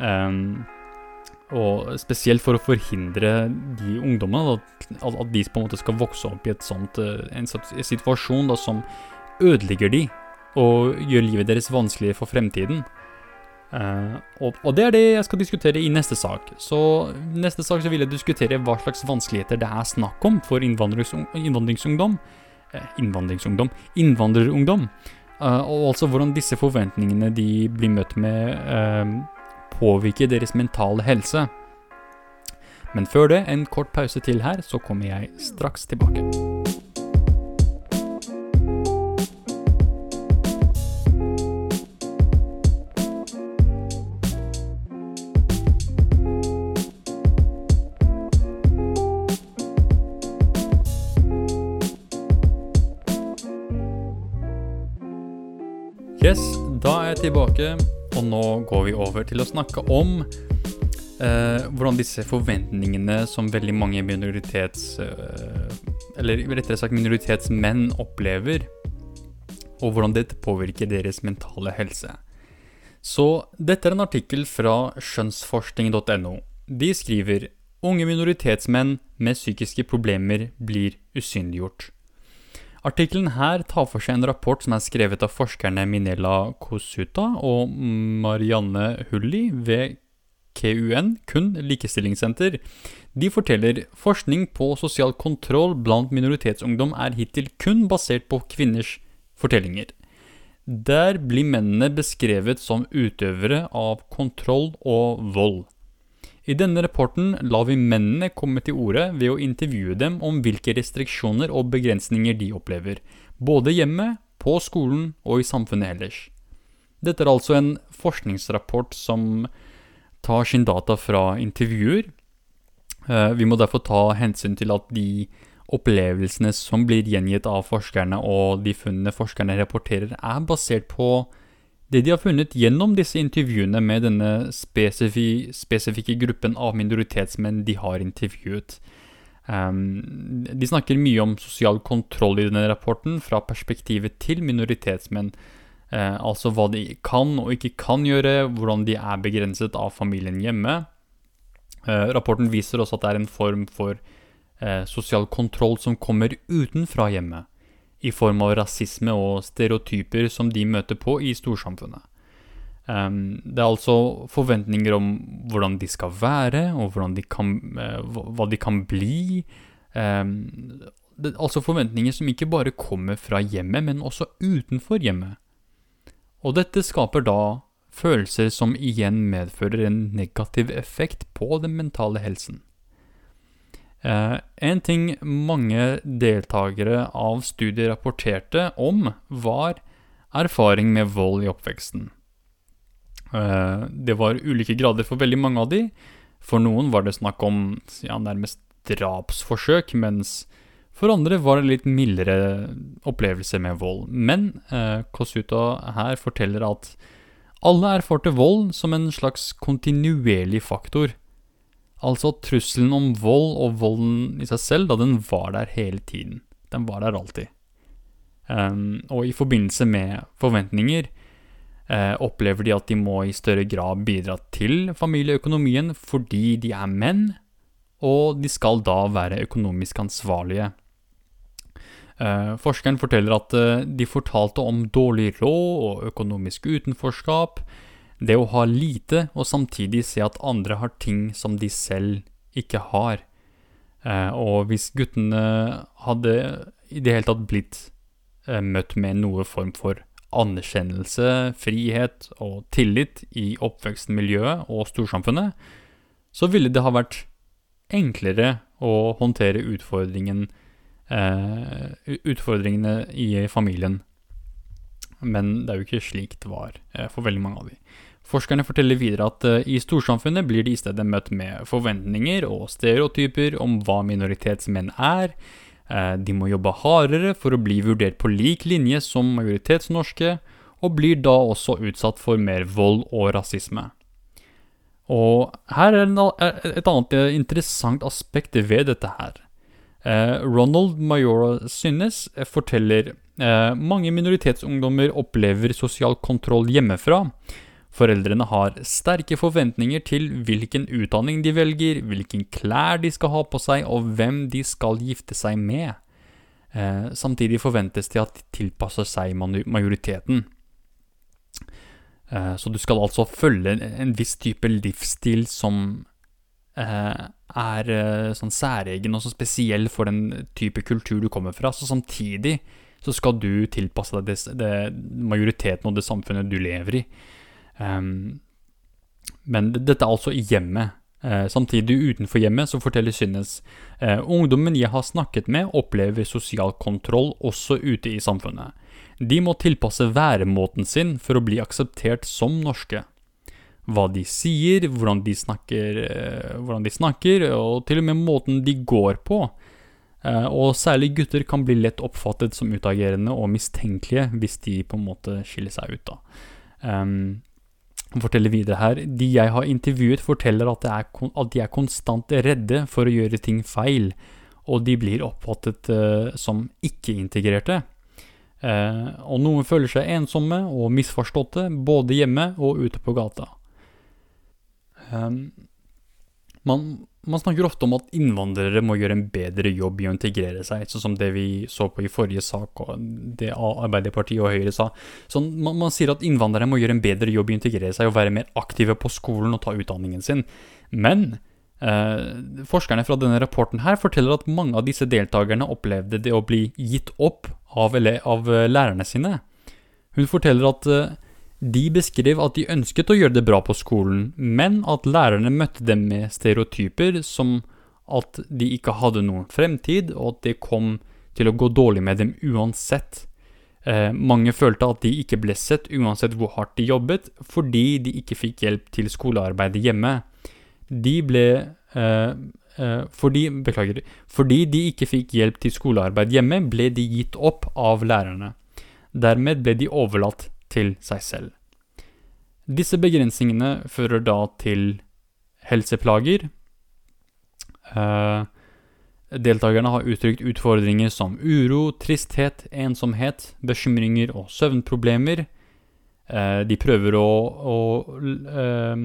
Um, og spesielt for å forhindre de ungdommene, at, at, de på en måte skal vokse opp i et sånt, en situasjon da, som ødelegger de, og gjør livet deres vanskeligere for fremtiden. Uh, og, og, det er det jeg skal diskutere i neste sak. Så neste sak så vil jeg diskutere hva slags vanskeligheter det er snakk om for innvandringsungdom. Uh, innvandringsungdom Innvandrerungdom. Uh, og altså hvordan disse forventningene de blir møtt med, påvirker deres mentale helse. Men før det, en kort pause til her, så kommer jeg straks tilbake. Yes, da er jeg tilbake, og nå går vi over til å snakke om eh, hvordan disse forventningene som veldig mange minoritets... Eh, eller rettere sagt minoritetsmenn opplever, og hvordan dette påvirker deres mentale helse. Så dette er en artikkel fra skjønnsforskning.no. De skriver unge minoritetsmenn med psykiske problemer blir usynliggjort. Artikkelen her tar for seg en rapport som er skrevet av forskerne Minella Kosuta og Marianne Hulli ved KUN, kun likestillingssenter. De forteller forskning på sosial kontroll blant minoritetsungdom er hittil kun basert på kvinners fortellinger. Der blir mennene beskrevet som utøvere av kontroll og vold. I denne rapporten lar vi mennene komme til orde ved å intervjue dem om hvilke restriksjoner og begrensninger de opplever, både hjemme, på skolen og i samfunnet ellers. Dette er altså en forskningsrapport som tar sin data fra intervjuer. Eh, vi må derfor ta hensyn til at de opplevelsene som blir gjengitt av forskerne, og de funnene forskerne rapporterer, er basert på det de har funnet gjennom disse intervjuene med denne spesifi spesifikke gruppen av minoritetsmenn de har intervjuet. Um, de snakker mye om sosial kontroll i denne rapporten fra perspektivet til minoritetsmenn. Uh, altså hva de kan og ikke kan gjøre, hvordan de er begrenset av familien hjemme. Uh, rapporten viser også at det er en form for uh, sosial kontroll som kommer utenfra hjemmet i form av rasisme og stereotyper som de møter på i storsamfunnet. Det er altså forventninger om hvordan de skal være, og de kan, uh, hva de kan bli. Det er altså forventninger som ikke bare kommer fra hjemmet, men også utenfor hjemmet. Og dette skaper da følelser som igjen medfører en negativ effekt på den mentale helsen. Uh, en ting mange deltakere av studiet rapporterte om, var erfaring med vold i oppveksten. Uh, det var ulike grader for veldig mange av de. For noen var det snakk om ja, nærmest drapsforsøk, mens for andre var det litt mildere opplevelser med vold. Men eh, Kosuta her forteller at alle erfarte vold som en slags kontinuerlig faktor Altså trusselen om vold og volden i seg selv, da den var der hele tiden. Den var der alltid. Um, og i forbindelse med forventninger uh, opplever de at de må i større grad bidra til familieøkonomien fordi de er menn, og de skal da være økonomisk ansvarlige. Uh, forskeren forteller at uh, de fortalte om dårlig råd og økonomisk utenforskap, det å ha lite og samtidig se at andre har ting som de selv ikke har. Eh, og hvis guttene hadde i det hele tatt blitt eh, møtt med noe form for anerkjennelse, frihet og tillit i oppvekstmiljøet og storsamfunnet, så ville det ha vært enklere å håndtere utfordringen, eh, utfordringene i familien. Men det er jo ikke slik det var eh, for veldig mange av dem. Forskerne forteller videre at uh, i storsamfunnet blir de i stedet møtt med forventninger og stereotyper om hva minoritetsmenn er. Uh, de må jobbe hardere for å bli vurdert på lik linje som majoritetsnorske, og blir da også utsatt for mer vold og rasisme. Og her er et annet interessant aspekt ved dette her. Ronald Majora Synnes forteller mange minoritetsungdommer opplever sosial kontroll hjemmefra Foreldrene har sterke forventninger til hvilken utdanning de velger, hvilken klær de skal ha på seg, og hvem de skal gifte seg med. Eh, samtidig forventes det at de tilpasser seg majoriteten. Eh, så du skal altså følge en viss type livsstil som eh, er eh, sånn særegen og så spesiell for den type kultur du kommer fra. Så samtidig så skal du tilpasse deg det, det majoriteten og det samfunnet du lever i. Um, men dette er altså i hjemmet. Eh, samtidig utenfor hjemmet så forteller Synnes eh, ungdommen jeg har snakket med, opplever sosial kontroll også ute i samfunnet. De må tilpasse væremåten sin for å bli akseptert som norske. Hva de sier, hvordan de snakker, eh, hvordan de snakker og til og med måten de går på. og særlig gutter kan bli lett oppfattet som utagerende og mistenkelige hvis de på en måte skiller seg ut. da. Um, forteller videre her De jeg har intervjuet, forteller at, er, at, de er konstant redde for å gjøre ting feil, og de blir oppfattet uh, som ikke-integrerte. Uh, og noen føler seg ensomme og misforståtte, både hjemme og ute på gata. Um, man, man, snakker ofte om at innvandrere må gjøre en bedre jobb i å integrere seg, sånn som det vi så på i forrige sak, og det Arbeiderpartiet og Høyre sa. Sånn, man, man, sier at innvandrere må gjøre en bedre jobb i å integrere seg og være mer aktive på skolen og ta utdanningen sin. Men eh, forskerne fra denne rapporten her forteller at mange av disse deltakerne opplevde det å bli gitt opp av, av lærerne sine. Hun forteller at eh, de beskrev at de ønsket å gjøre det bra på skolen, men at lærerne møtte dem med stereotyper som at de ikke hadde noen fremtid, og at det kom til å gå dårlig med dem uansett. Eh, mange følte at de ikke ble sett uansett hvor hardt de jobbet, fordi de ikke fikk hjelp til skolearbeidet hjemme. De ble eh, eh, fordi, beklager, fordi de ikke fikk hjelp til skolearbeid hjemme, ble de gitt opp av lærerne. Dermed ble de overlatt til seg selv. Disse begrensningene fører da til helseplager. Eh, Deltakerne har uttrykt utfordringer som uro, tristhet, ensomhet, bekymringer og søvnproblemer. Eh, de prøver å, å eh,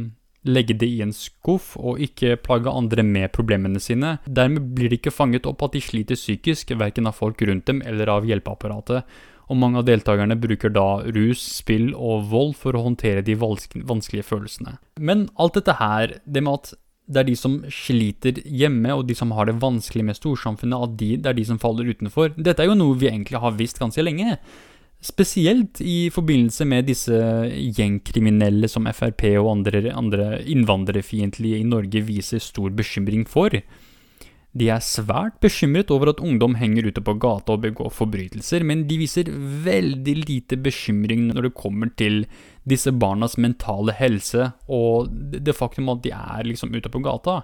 legge det i en skuff og ikke plage andre med problemene sine. Dermed blir de ikke fanget opp at de sliter psykisk, verken av folk rundt dem eller av hjelpeapparatet. Og mange av deltakerne bruker da rus, spill og vold for å håndtere de vanskelige følelsene. Men alt dette her, det med at det er de som sliter hjemme, og de som har det vanskelig med storsamfunnet, at de, det er de som faller utenfor. Dette er jo noe vi egentlig har visst ganske lenge. Spesielt i forbindelse med disse gjengkriminelle som Frp og andre, andre innvandrerfiendtlige i Norge viser stor bekymring for. De er svært bekymret over at ungdom henger ute på gata og begår forbrytelser, men de viser veldig lite bekymring når det kommer til disse barnas mentale helse og det faktum at de er liksom ute på gata.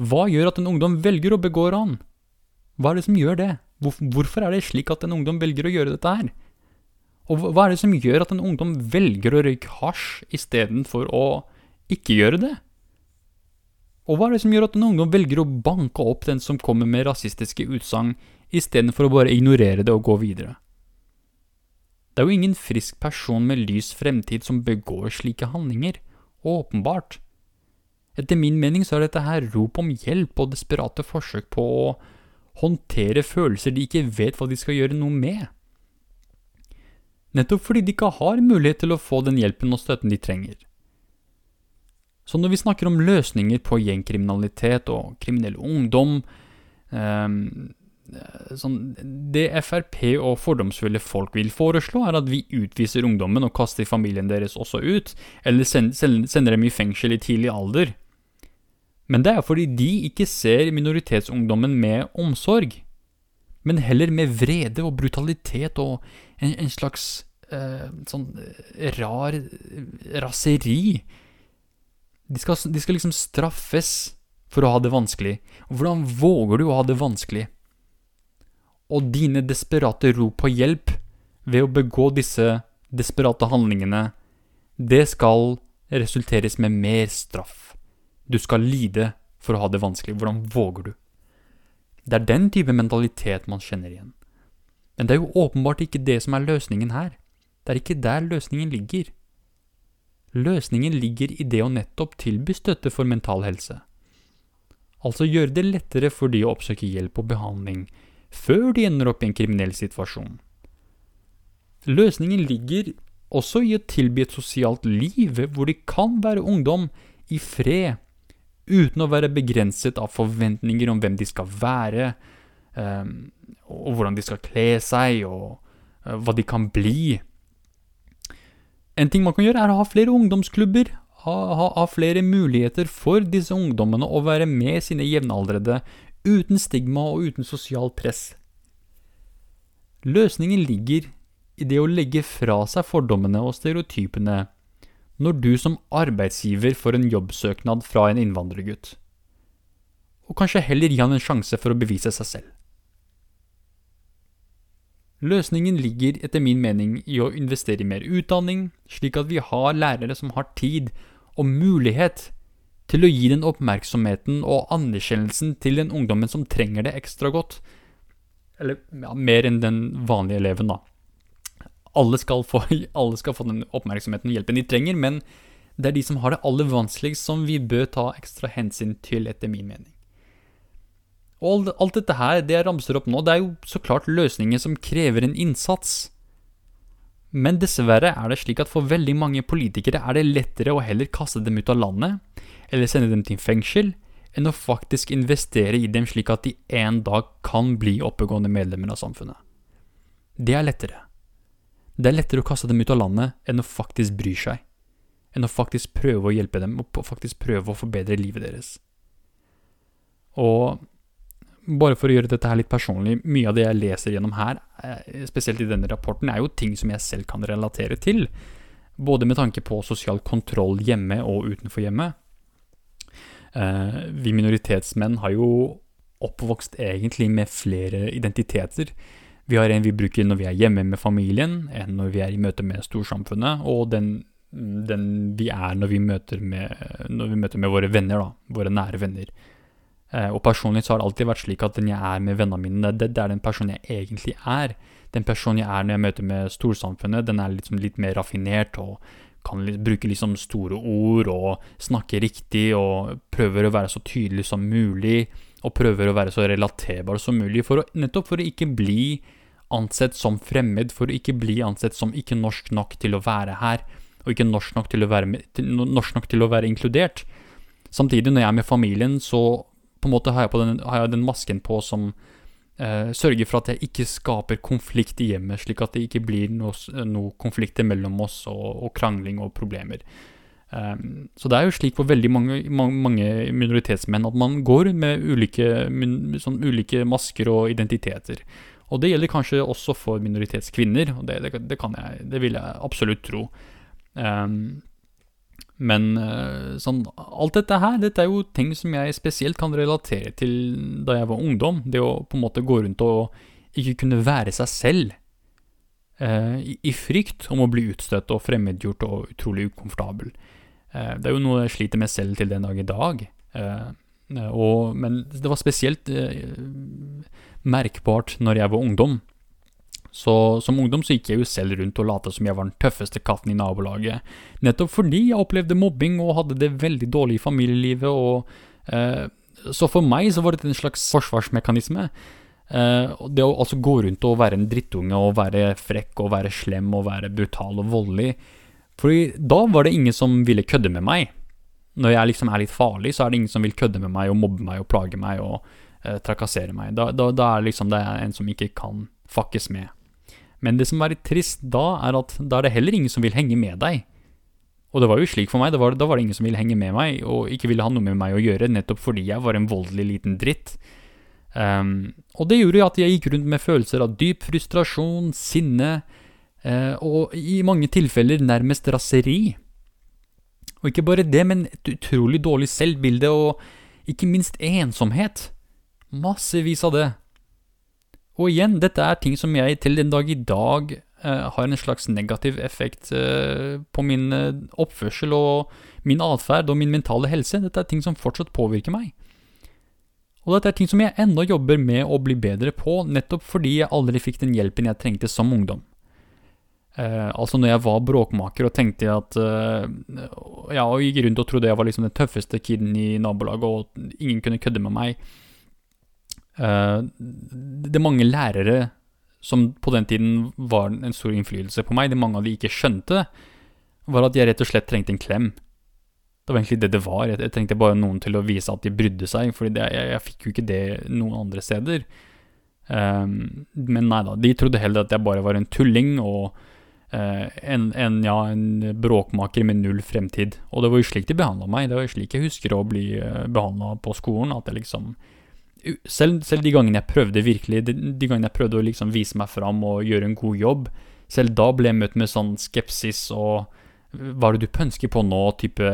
Hva gjør at en ungdom velger å begå ran? Hva er det som gjør det? Hvorfor er det slik at en ungdom velger å gjøre dette her? Og hva er det som gjør at en ungdom velger å røyke hasj istedenfor å ikke gjøre det? Og hva er det som gjør at en ungdom velger å banke opp den som kommer med rasistiske utsagn, istedenfor å bare ignorere det og gå videre? Det er jo ingen frisk person med lys fremtid som begår slike handlinger, åpenbart. Etter min mening så er dette her rop om hjelp og desperate forsøk på å håndtere følelser de ikke vet hva de skal gjøre noe med. Nettopp fordi de ikke har mulighet til å få den hjelpen og støtten de trenger. Så når vi snakker om løsninger på gjengkriminalitet og kriminell ungdom um, sånn, Det Frp og fordomsfulle folk vil foreslå, er at vi utviser ungdommen og kaster familien deres også ut, eller sender dem i fengsel i tidlig alder. Men det er fordi de ikke ser minoritetsungdommen med omsorg, men heller med vrede og brutalitet og en, en slags eh, sånn rar raseri de skal, de skal liksom straffes for å ha det vanskelig. Hvordan våger du å ha det vanskelig? Og dine desperate rop på hjelp ved å begå disse desperate handlingene, det skal resulteres med mer straff. Du skal lide for å ha det vanskelig. Hvordan våger du? Det er den type mentalitet man kjenner igjen. Men det er jo åpenbart ikke det som er løsningen her. Det er ikke der løsningen ligger. Løsningen ligger i det å nettopp tilby støtte for mental helse. Altså gjøre det lettere for de å oppsøke hjelp og behandling før de ender opp i en kriminell situasjon. Løsningen ligger også i å tilby et sosialt liv hvor de kan være ungdom i fred, uten å være begrenset av forventninger om hvem de skal være, um, og hvordan de skal kle seg, og uh, hva de kan bli. En ting man kan gjøre, er å ha flere ungdomsklubber. Ha, ha, ha flere muligheter for disse ungdommene å være med sine jevnaldrende, uten stigma og uten sosialt press. Løsningen ligger i det å legge fra seg fordommene og stereotypene når du som arbeidsgiver får en jobbsøknad fra en innvandrergutt, og kanskje heller gi han en sjanse for å bevise seg selv. Løsningen ligger etter min mening i å investere i mer utdanning, slik at vi har lærere som har tid og mulighet til å gi den oppmerksomheten og anerkjennelsen til den ungdommen som trenger det ekstra godt. Eller ja, mer enn den vanlige eleven, da. Alle skal, få, alle skal få den oppmerksomheten og hjelpen de trenger, men det er de som har det aller vanskeligst, som vi bør ta ekstra hensyn til, etter min mening. Og alt dette her, det jeg ramser opp nå, det er jo så klart løsninger som krever en innsats. Men dessverre er det slik at for veldig mange politikere er det lettere å heller kaste dem ut av landet, eller sende dem til fengsel, enn å faktisk investere i dem slik at de en dag kan bli oppegående medlemmer av samfunnet. Det er lettere. Det er lettere å kaste dem ut av landet enn å faktisk bry seg. Enn å faktisk prøve å hjelpe dem, og faktisk prøve å forbedre livet deres. Og bare for å gjøre dette her litt personlig, mye av det jeg leser gjennom her, eh, spesielt i denne rapporten, er jo ting som jeg selv kan relatere til. Både med tanke på sosial kontroll hjemme og utenfor hjemmet. Eh, vi minoritetsmenn har jo oppvokst egentlig med flere identiteter. Vi har en vi bruker når vi er hjemme med familien, en når vi er i møte med storsamfunnet, og den, den vi er når vi, med, når vi, møter med, våre venner, da, våre nære venner. Eh, og personlig så har det alltid vært slik at den jeg er med vennene mine, det, det, er den personen jeg egentlig er. Den personen jeg er når jeg møter med storsamfunnet, den er liksom litt mer raffinert og kan bruke liksom store ord og snakke riktig og prøver å være så tydelig som mulig. Og prøver å være så relaterbar som mulig, for å, nettopp for å ikke bli ansett som fremmed, for å ikke bli ansett som ikke norsk nok til å være her, og ikke norsk nok til å være, til, norsk nok til å være inkludert. Samtidig, når jeg er med familien, så på en måte har jeg, den, har jeg den, masken på som eh, sørger for at jeg ikke skaper konflikt i hjemmet, slik at det ikke blir noe, noe konflikter mellom oss og, og, krangling og problemer. Um, så det er jo slik for veldig mange, mange, minoritetsmenn at man går med ulike, sånn ulike, masker og identiteter. Og det gjelder kanskje også for minoritetskvinner, og det, det, det, jeg, det vil jeg absolutt tro. Um, men eh, sånn, alt dette her, dette er jo ting som jeg spesielt kan relatere til da jeg var ungdom. Det å på en måte gå rundt og ikke kunne være seg selv. Eh, i, i, frykt om å bli utstøtt og fremmedgjort og utrolig ukomfortabel. Eh, det er jo noe jeg sliter med selv til den dag i dag. Eh, og, men det var spesielt eh, merkbart når jeg var ungdom. Så som ungdom så gikk jeg jo selv rundt og lot som jeg var den tøffeste katten i nabolaget. Nettopp fordi jeg opplevde mobbing og hadde det veldig dårlig i familielivet. og eh, Så for meg så var dette en slags forsvarsmekanisme. Eh, det å altså gå rundt og være en drittunge og være frekk og være slem og være brutal og voldelig. Fordi da var det ingen som ville kødde med meg. Når jeg liksom er litt farlig, så er det ingen som vil kødde med meg og mobbe meg og plage meg og eh, trakassere meg. Da, da, da er liksom det en som ikke kan fuckes med. Men det som er litt trist da, er at da er det heller ingen som vil henge med deg. Og det var jo slik for meg, var, da var det ingen som ville henge med meg, og ikke ville ha noe med meg å gjøre, nettopp fordi jeg var en voldelig liten dritt. Um, og det gjorde at jeg gikk rundt med følelser av dyp frustrasjon, sinne, uh, og i mange tilfeller nærmest raseri. Og ikke bare det, men et utrolig dårlig selvbilde, og ikke minst ensomhet. Massevis av det. Og igjen, dette er ting som jeg til den dag i dag eh, har en slags negativ effekt eh, på min uh, oppførsel og min atferd og min mentale helse. Dette er ting som fortsatt påvirker meg. Og dette er ting som jeg ennå jobber med å bli bedre på, nettopp fordi jeg aldri fikk den hjelpen jeg trengte som ungdom. altså når jeg var bråkmaker og tenkte at Ja, og gikk rundt og trodde jeg var liksom den tøffeste kiden i nabolaget, og ingen kunne kødde med meg det er mange lærere som på den tiden var en stor innflytelse på meg. Det mange av de ikke skjønte, var at jeg rett og slett trengte en klem. Det var egentlig det det var. Jeg trengte bare noen til å vise at de brydde seg, for jeg, jeg, fikk jo ikke det noen andre steder. Um, men nei da, de trodde heller at jeg bare var en tulling og uh, en, en, ja, en bråkmaker med null fremtid. Og det var jo slik de behandla meg. Det var jo slik jeg husker å bli uh, behandla på skolen. At jeg liksom selv, selv, de gangene jeg prøvde virkelig, de, de gangene jeg prøvde å liksom vise meg fram og gjøre en god jobb, selv da ble jeg møtt med sånn skepsis og hva er det du pønsker på nå-type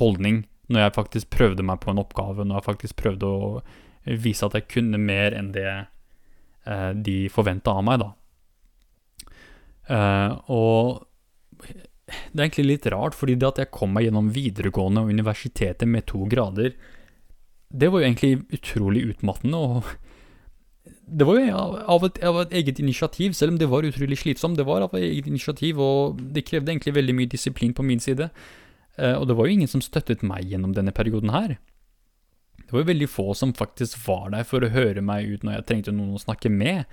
holdning, når jeg faktisk prøvde meg på en oppgave, når jeg faktisk prøvde å vise at jeg kunne mer enn det eh, de forventa av meg, da. Eh, og det er egentlig litt rart, fordi det at jeg kom meg gjennom videregående og universitetet med to grader, det var jo egentlig utrolig utmattende. og Det var jo av et, av et, eget initiativ, selv om det var utrolig slitsomt. Det var av et eget initiativ, og det krevde egentlig veldig mye disiplin på min side. Eh, og det var jo ingen som støttet meg gjennom denne perioden her. Det var jo veldig få som faktisk var der for å høre meg ut når jeg trengte noen å snakke med.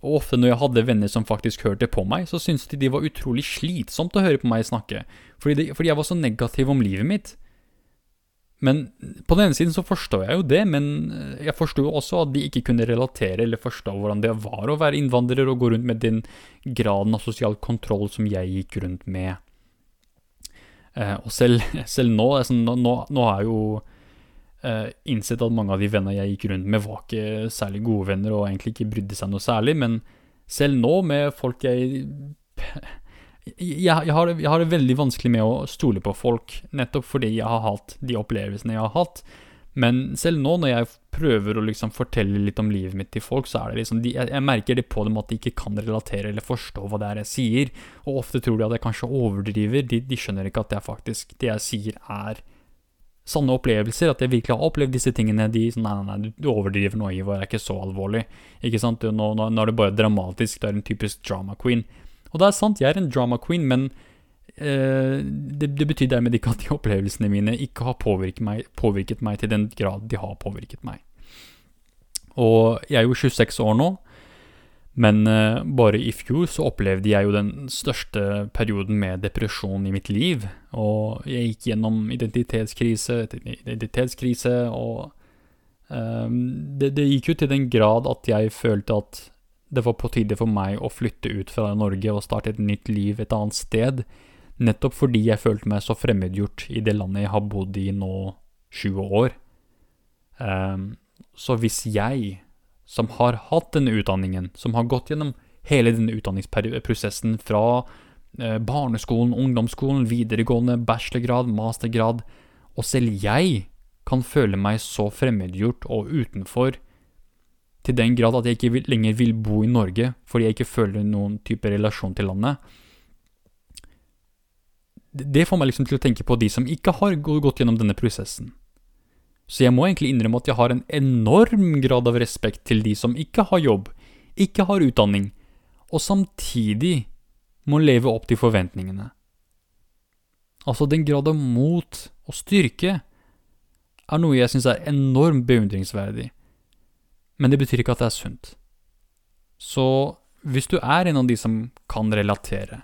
Og ofte når jeg hadde venner som faktisk hørte på meg, så syntes de det var utrolig slitsomt å høre på meg snakke, fordi, det, fordi jeg var så negativ om livet mitt. Men på den ene siden så forstår jeg jo det, men eh, jeg forsto også at de ikke kunne relatere eller forstå hvordan det var å være innvandrer og gå rundt med den graden av sosial kontroll som jeg gikk rundt med. Eh, og selv, selv nå, altså, nå, nå, jeg jo eh, innsett at mange av de vennene jeg gikk rundt med, var ikke særlig gode venner og egentlig ikke brydde seg noe særlig. Men selv nå, med folk jeg jeg, jeg, har jeg, har det, veldig vanskelig med å stole på folk, nettopp fordi jeg har hatt de opplevelsene jeg har hatt. Men selv nå, når jeg prøver å liksom fortelle litt om livet mitt til folk, så er det liksom de, jeg, jeg, merker det på dem at de ikke kan relatere eller forstå hva det er jeg sier. Og ofte tror de at jeg kanskje overdriver. De, de skjønner ikke at det, faktisk, det jeg sier, er sanne opplevelser. At jeg virkelig har opplevd disse tingene. De sånn Nei, nei, nei, du overdriver noe, Ivar. Det er ikke så alvorlig. Ikke sant? Nå, nå, nå er det bare dramatisk. Du er en typisk drama queen. Og det er sant, jeg er en drama queen, men eh, det, det, betyr dermed ikke at de opplevelsene mine ikke har påvirket meg, påvirket meg til den grad de har påvirket meg. Og jeg er jo 26 år nå, men eh, bare i fjor så opplevde jeg jo den største perioden med depresjon i mitt liv. Og jeg gikk gjennom identitetskrise identitetskrise, og eh, det, det gikk jo til den grad at jeg følte at det var på tide for meg å flytte ut fra Norge og starte et nytt liv et annet sted, nettopp fordi jeg følte meg så fremmedgjort i det landet jeg har bodd i nå 20 år. Um, så hvis jeg, som har hatt denne utdanningen, som har gått gjennom hele denne utdanningsprosessen fra eh, barneskolen, ungdomsskolen, videregående, bachelorgrad, mastergrad, og selv jeg kan føle meg så fremmedgjort og utenfor til den grad at jeg ikke lenger vil bo i Norge fordi jeg ikke føler noen type relasjon til landet. Det får meg liksom til å tenke på de som ikke har gått gjennom denne prosessen. Så jeg må egentlig innrømme at jeg har en enorm grad av respekt til de som ikke har jobb, ikke har utdanning, og samtidig må leve opp til forventningene. Altså, den grad av mot og styrke er noe jeg syns er enormt beundringsverdig men det betyr ikke at det er sunt. Så hvis du er en av de som kan relatere,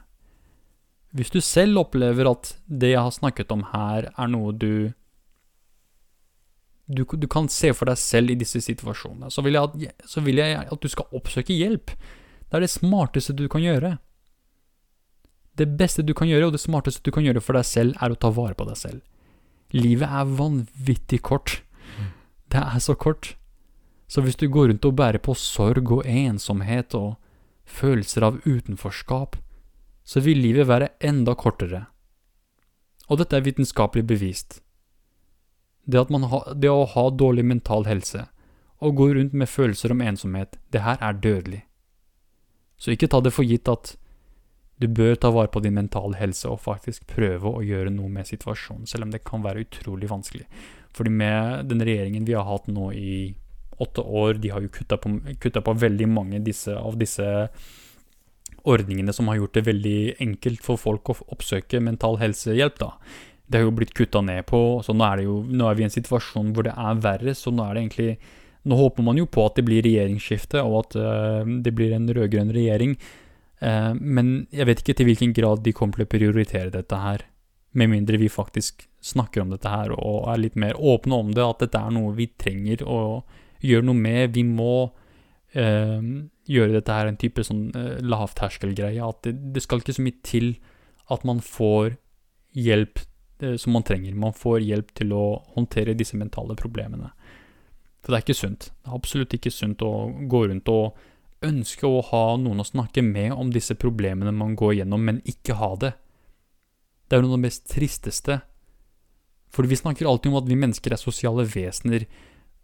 hvis du selv opplever at det jeg har snakket om her, er noe du du, du kan se for deg selv i disse situasjonene, så vil, jeg at, så vil jeg at du skal oppsøke hjelp. Det er det smarteste du kan gjøre. Det beste du kan gjøre, og det smarteste du kan gjøre for deg selv, er å ta vare på deg selv. Livet er vanvittig kort. Mm. Det er så kort. Så hvis du går rundt og bærer på sorg og ensomhet og følelser av utenforskap, så vil livet være enda kortere. Og dette er vitenskapelig bevist. Det, ha, det å ha dårlig mental helse og gå rundt med følelser om ensomhet, det her er dødelig. Så ikke ta det for gitt at du bør ta vare på din mentale helse og faktisk prøve å gjøre noe med situasjonen, selv om det kan være utrolig vanskelig. Fordi med den regjeringen vi har hatt nå i åtte år. De har jo kutta på, på, veldig mange disse, av disse ordningene som har gjort det veldig enkelt for folk å oppsøke mental helsehjelp. da. Det har jo blitt kutta ned på, så nå er, jo, nå er vi i en situasjon hvor det er verre. Så nå er det egentlig Nå håper man jo på at det blir regjeringsskifte, og at uh, det blir en rød-grønn regjering. Uh, men jeg vet ikke til hvilken grad de kommer til å prioritere dette her. Med mindre vi faktisk snakker om dette her og er litt mer åpne om det, at dette er noe vi trenger å gjøre noe med. Vi må eh, gjøre dette her en type sånn eh, lavterskelgreie. At det, det, skal ikke så mye til at man får hjelp eh, som man trenger. Man får hjelp til å håndtere disse mentale problemene. For det er ikke sunt. Det er absolutt ikke sunt å gå rundt og ønske å ha noen å snakke med om disse problemene man går gjennom, men ikke ha det. Det er noe av det mest tristeste. For vi snakker alltid om at vi mennesker er sosiale vesener.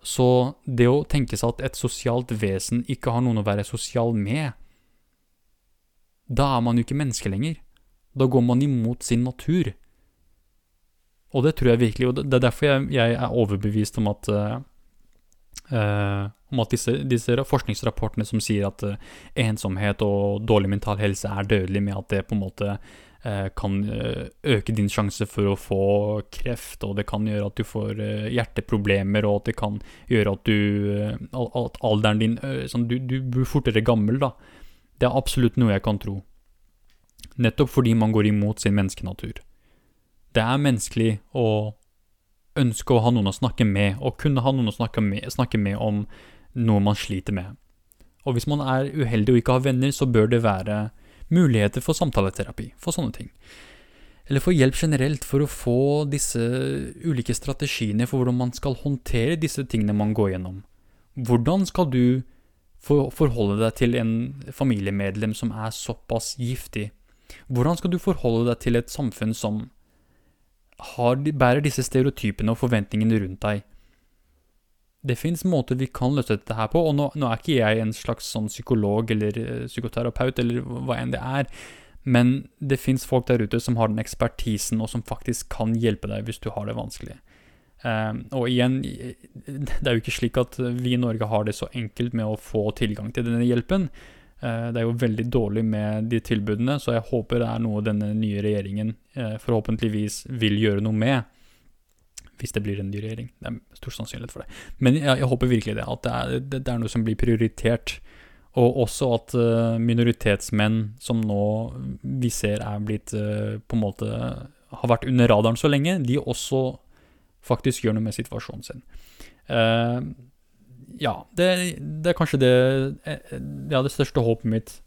Så det å tenke seg at et sosialt vesen ikke har noen å være sosial med, da er man jo ikke menneske lenger. Da går man imot sin natur. Og det tror jeg virkelig, og det er derfor jeg, jeg er overbevist om at uh, om at disse, disse, forskningsrapportene som sier at uh, ensomhet og dårlig mental helse er dødelig, med at det på en måte kan eh, øke din sjanse for å få kreft, og det kan gjøre at du får eh, hjerteproblemer, og at det kan gjøre at du At alderen din sånn, du, du blir fortere gammel, da. Det er absolutt noe jeg kan tro. Nettopp fordi man går imot sin menneskenatur. Det er menneskelig å ønske å ha noen å snakke med, og kunne ha noen å snakke med, snakke med om noe man sliter med. Og hvis man er uheldig og ikke har venner, så bør det være muligheter for samtaleterapi, for sånne ting. eller for hjelp generelt for å få disse ulike strategiene for hvordan man skal håndtere disse tingene man går gjennom. Hvordan skal du forholde deg til en familiemedlem som er såpass giftig? Hvordan skal du forholde deg til et samfunn som har, bærer disse stereotypene og forventningene rundt deg? Det fins måter vi kan løse dette her på, og nå, nå, er ikke jeg en slags sånn psykolog eller eh, psykoterapeut eller hva enn det er, men det fins folk der ute som har den ekspertisen, og som faktisk kan hjelpe deg hvis du har det vanskelig. Um, og igjen, det er jo ikke slik at vi i Norge har det så enkelt med å få tilgang til denne hjelpen. Uh, det er jo veldig dårlig med de tilbudene, så jeg håper det er noe denne nye regjeringen uh, forhåpentligvis vil gjøre noe med. Hvis det blir en ny regjering. Det er stor sannsynlighet for det. Men jeg, jeg håper virkelig det. At det er, det, det er, noe som blir prioritert. Og også at uh, minoritetsmenn som nå vi ser er blitt på en måte har vært under radaren så lenge, de også faktisk gjør noe med situasjonen sin. Uh, ja, det, det, er kanskje det, ja, det største håpet mitt uh,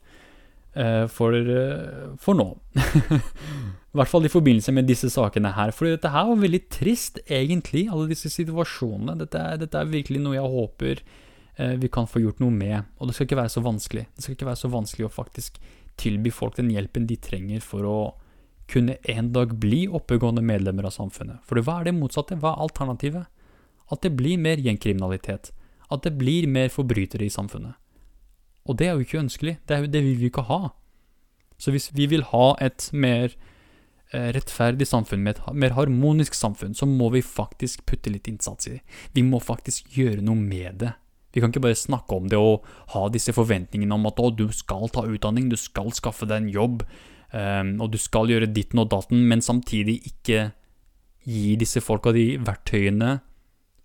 for, uh, for, nå. I hvert fall i forbindelse med disse sakene her. For dette her var veldig trist, egentlig, alle disse situasjonene. Dette, dette er virkelig noe jeg håper vi kan få gjort noe med. Og det skal ikke være så vanskelig. Det skal ikke være så vanskelig å faktisk tilby folk den hjelpen de trenger for å kunne en dag bli oppegående medlemmer av samfunnet. For hva er det motsatte? Hva er alternativet? At det blir mer gjengkriminalitet. At det blir mer forbrytere i samfunnet. Og det er jo ikke ønskelig. Det, er, det vil vi ikke ha. Så hvis vi vil ha et mer eh, rettferdig samfunn, med et mer harmonisk samfunn, så må vi faktisk putte litt innsats i det. Vi må faktisk gjøre noe med det. Vi kan ikke bare snakke om det og ha disse forventningene om at å, du skal ta utdanning, du skal skaffe deg en jobb, Um, og du skal gjøre ditten og datten, men samtidig ikke gi disse folka de verktøyene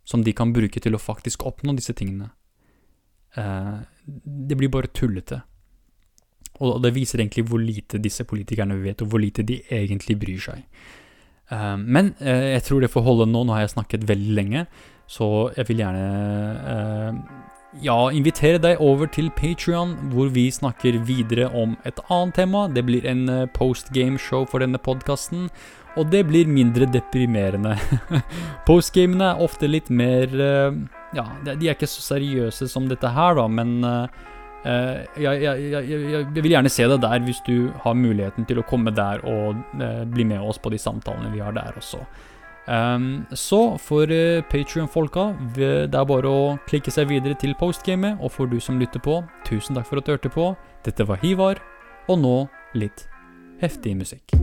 som de kan bruke til å faktisk oppnå disse tingene. Uh, det blir bare tullete. Og det viser egentlig hvor lite disse politikerne vet, og hvor lite de egentlig bryr seg. Uh, men uh, jeg tror det får holde nå. Nå har jeg snakket veldig lenge, så jeg vil gjerne ja, invitere deg over til Patrion, hvor vi snakker videre om et annet tema. Det blir en eh, postgame-show for denne podkasten, og det blir mindre deprimerende. Postgamene er ofte litt mer eh, Ja, de er ikke så seriøse som dette her, da, men Uh, jeg, jeg, jeg, jeg, vil gjerne se deg der hvis du har muligheten til å komme der og uh, bli med oss på de samtalene vi har der også. Um, så for uh, eh, Patrion-folka, det er bare å klikke seg videre til postgamet. Og for du som lytter på, tusen takk for at du hørte på. Dette var Hivar, og nå litt heftig musikk.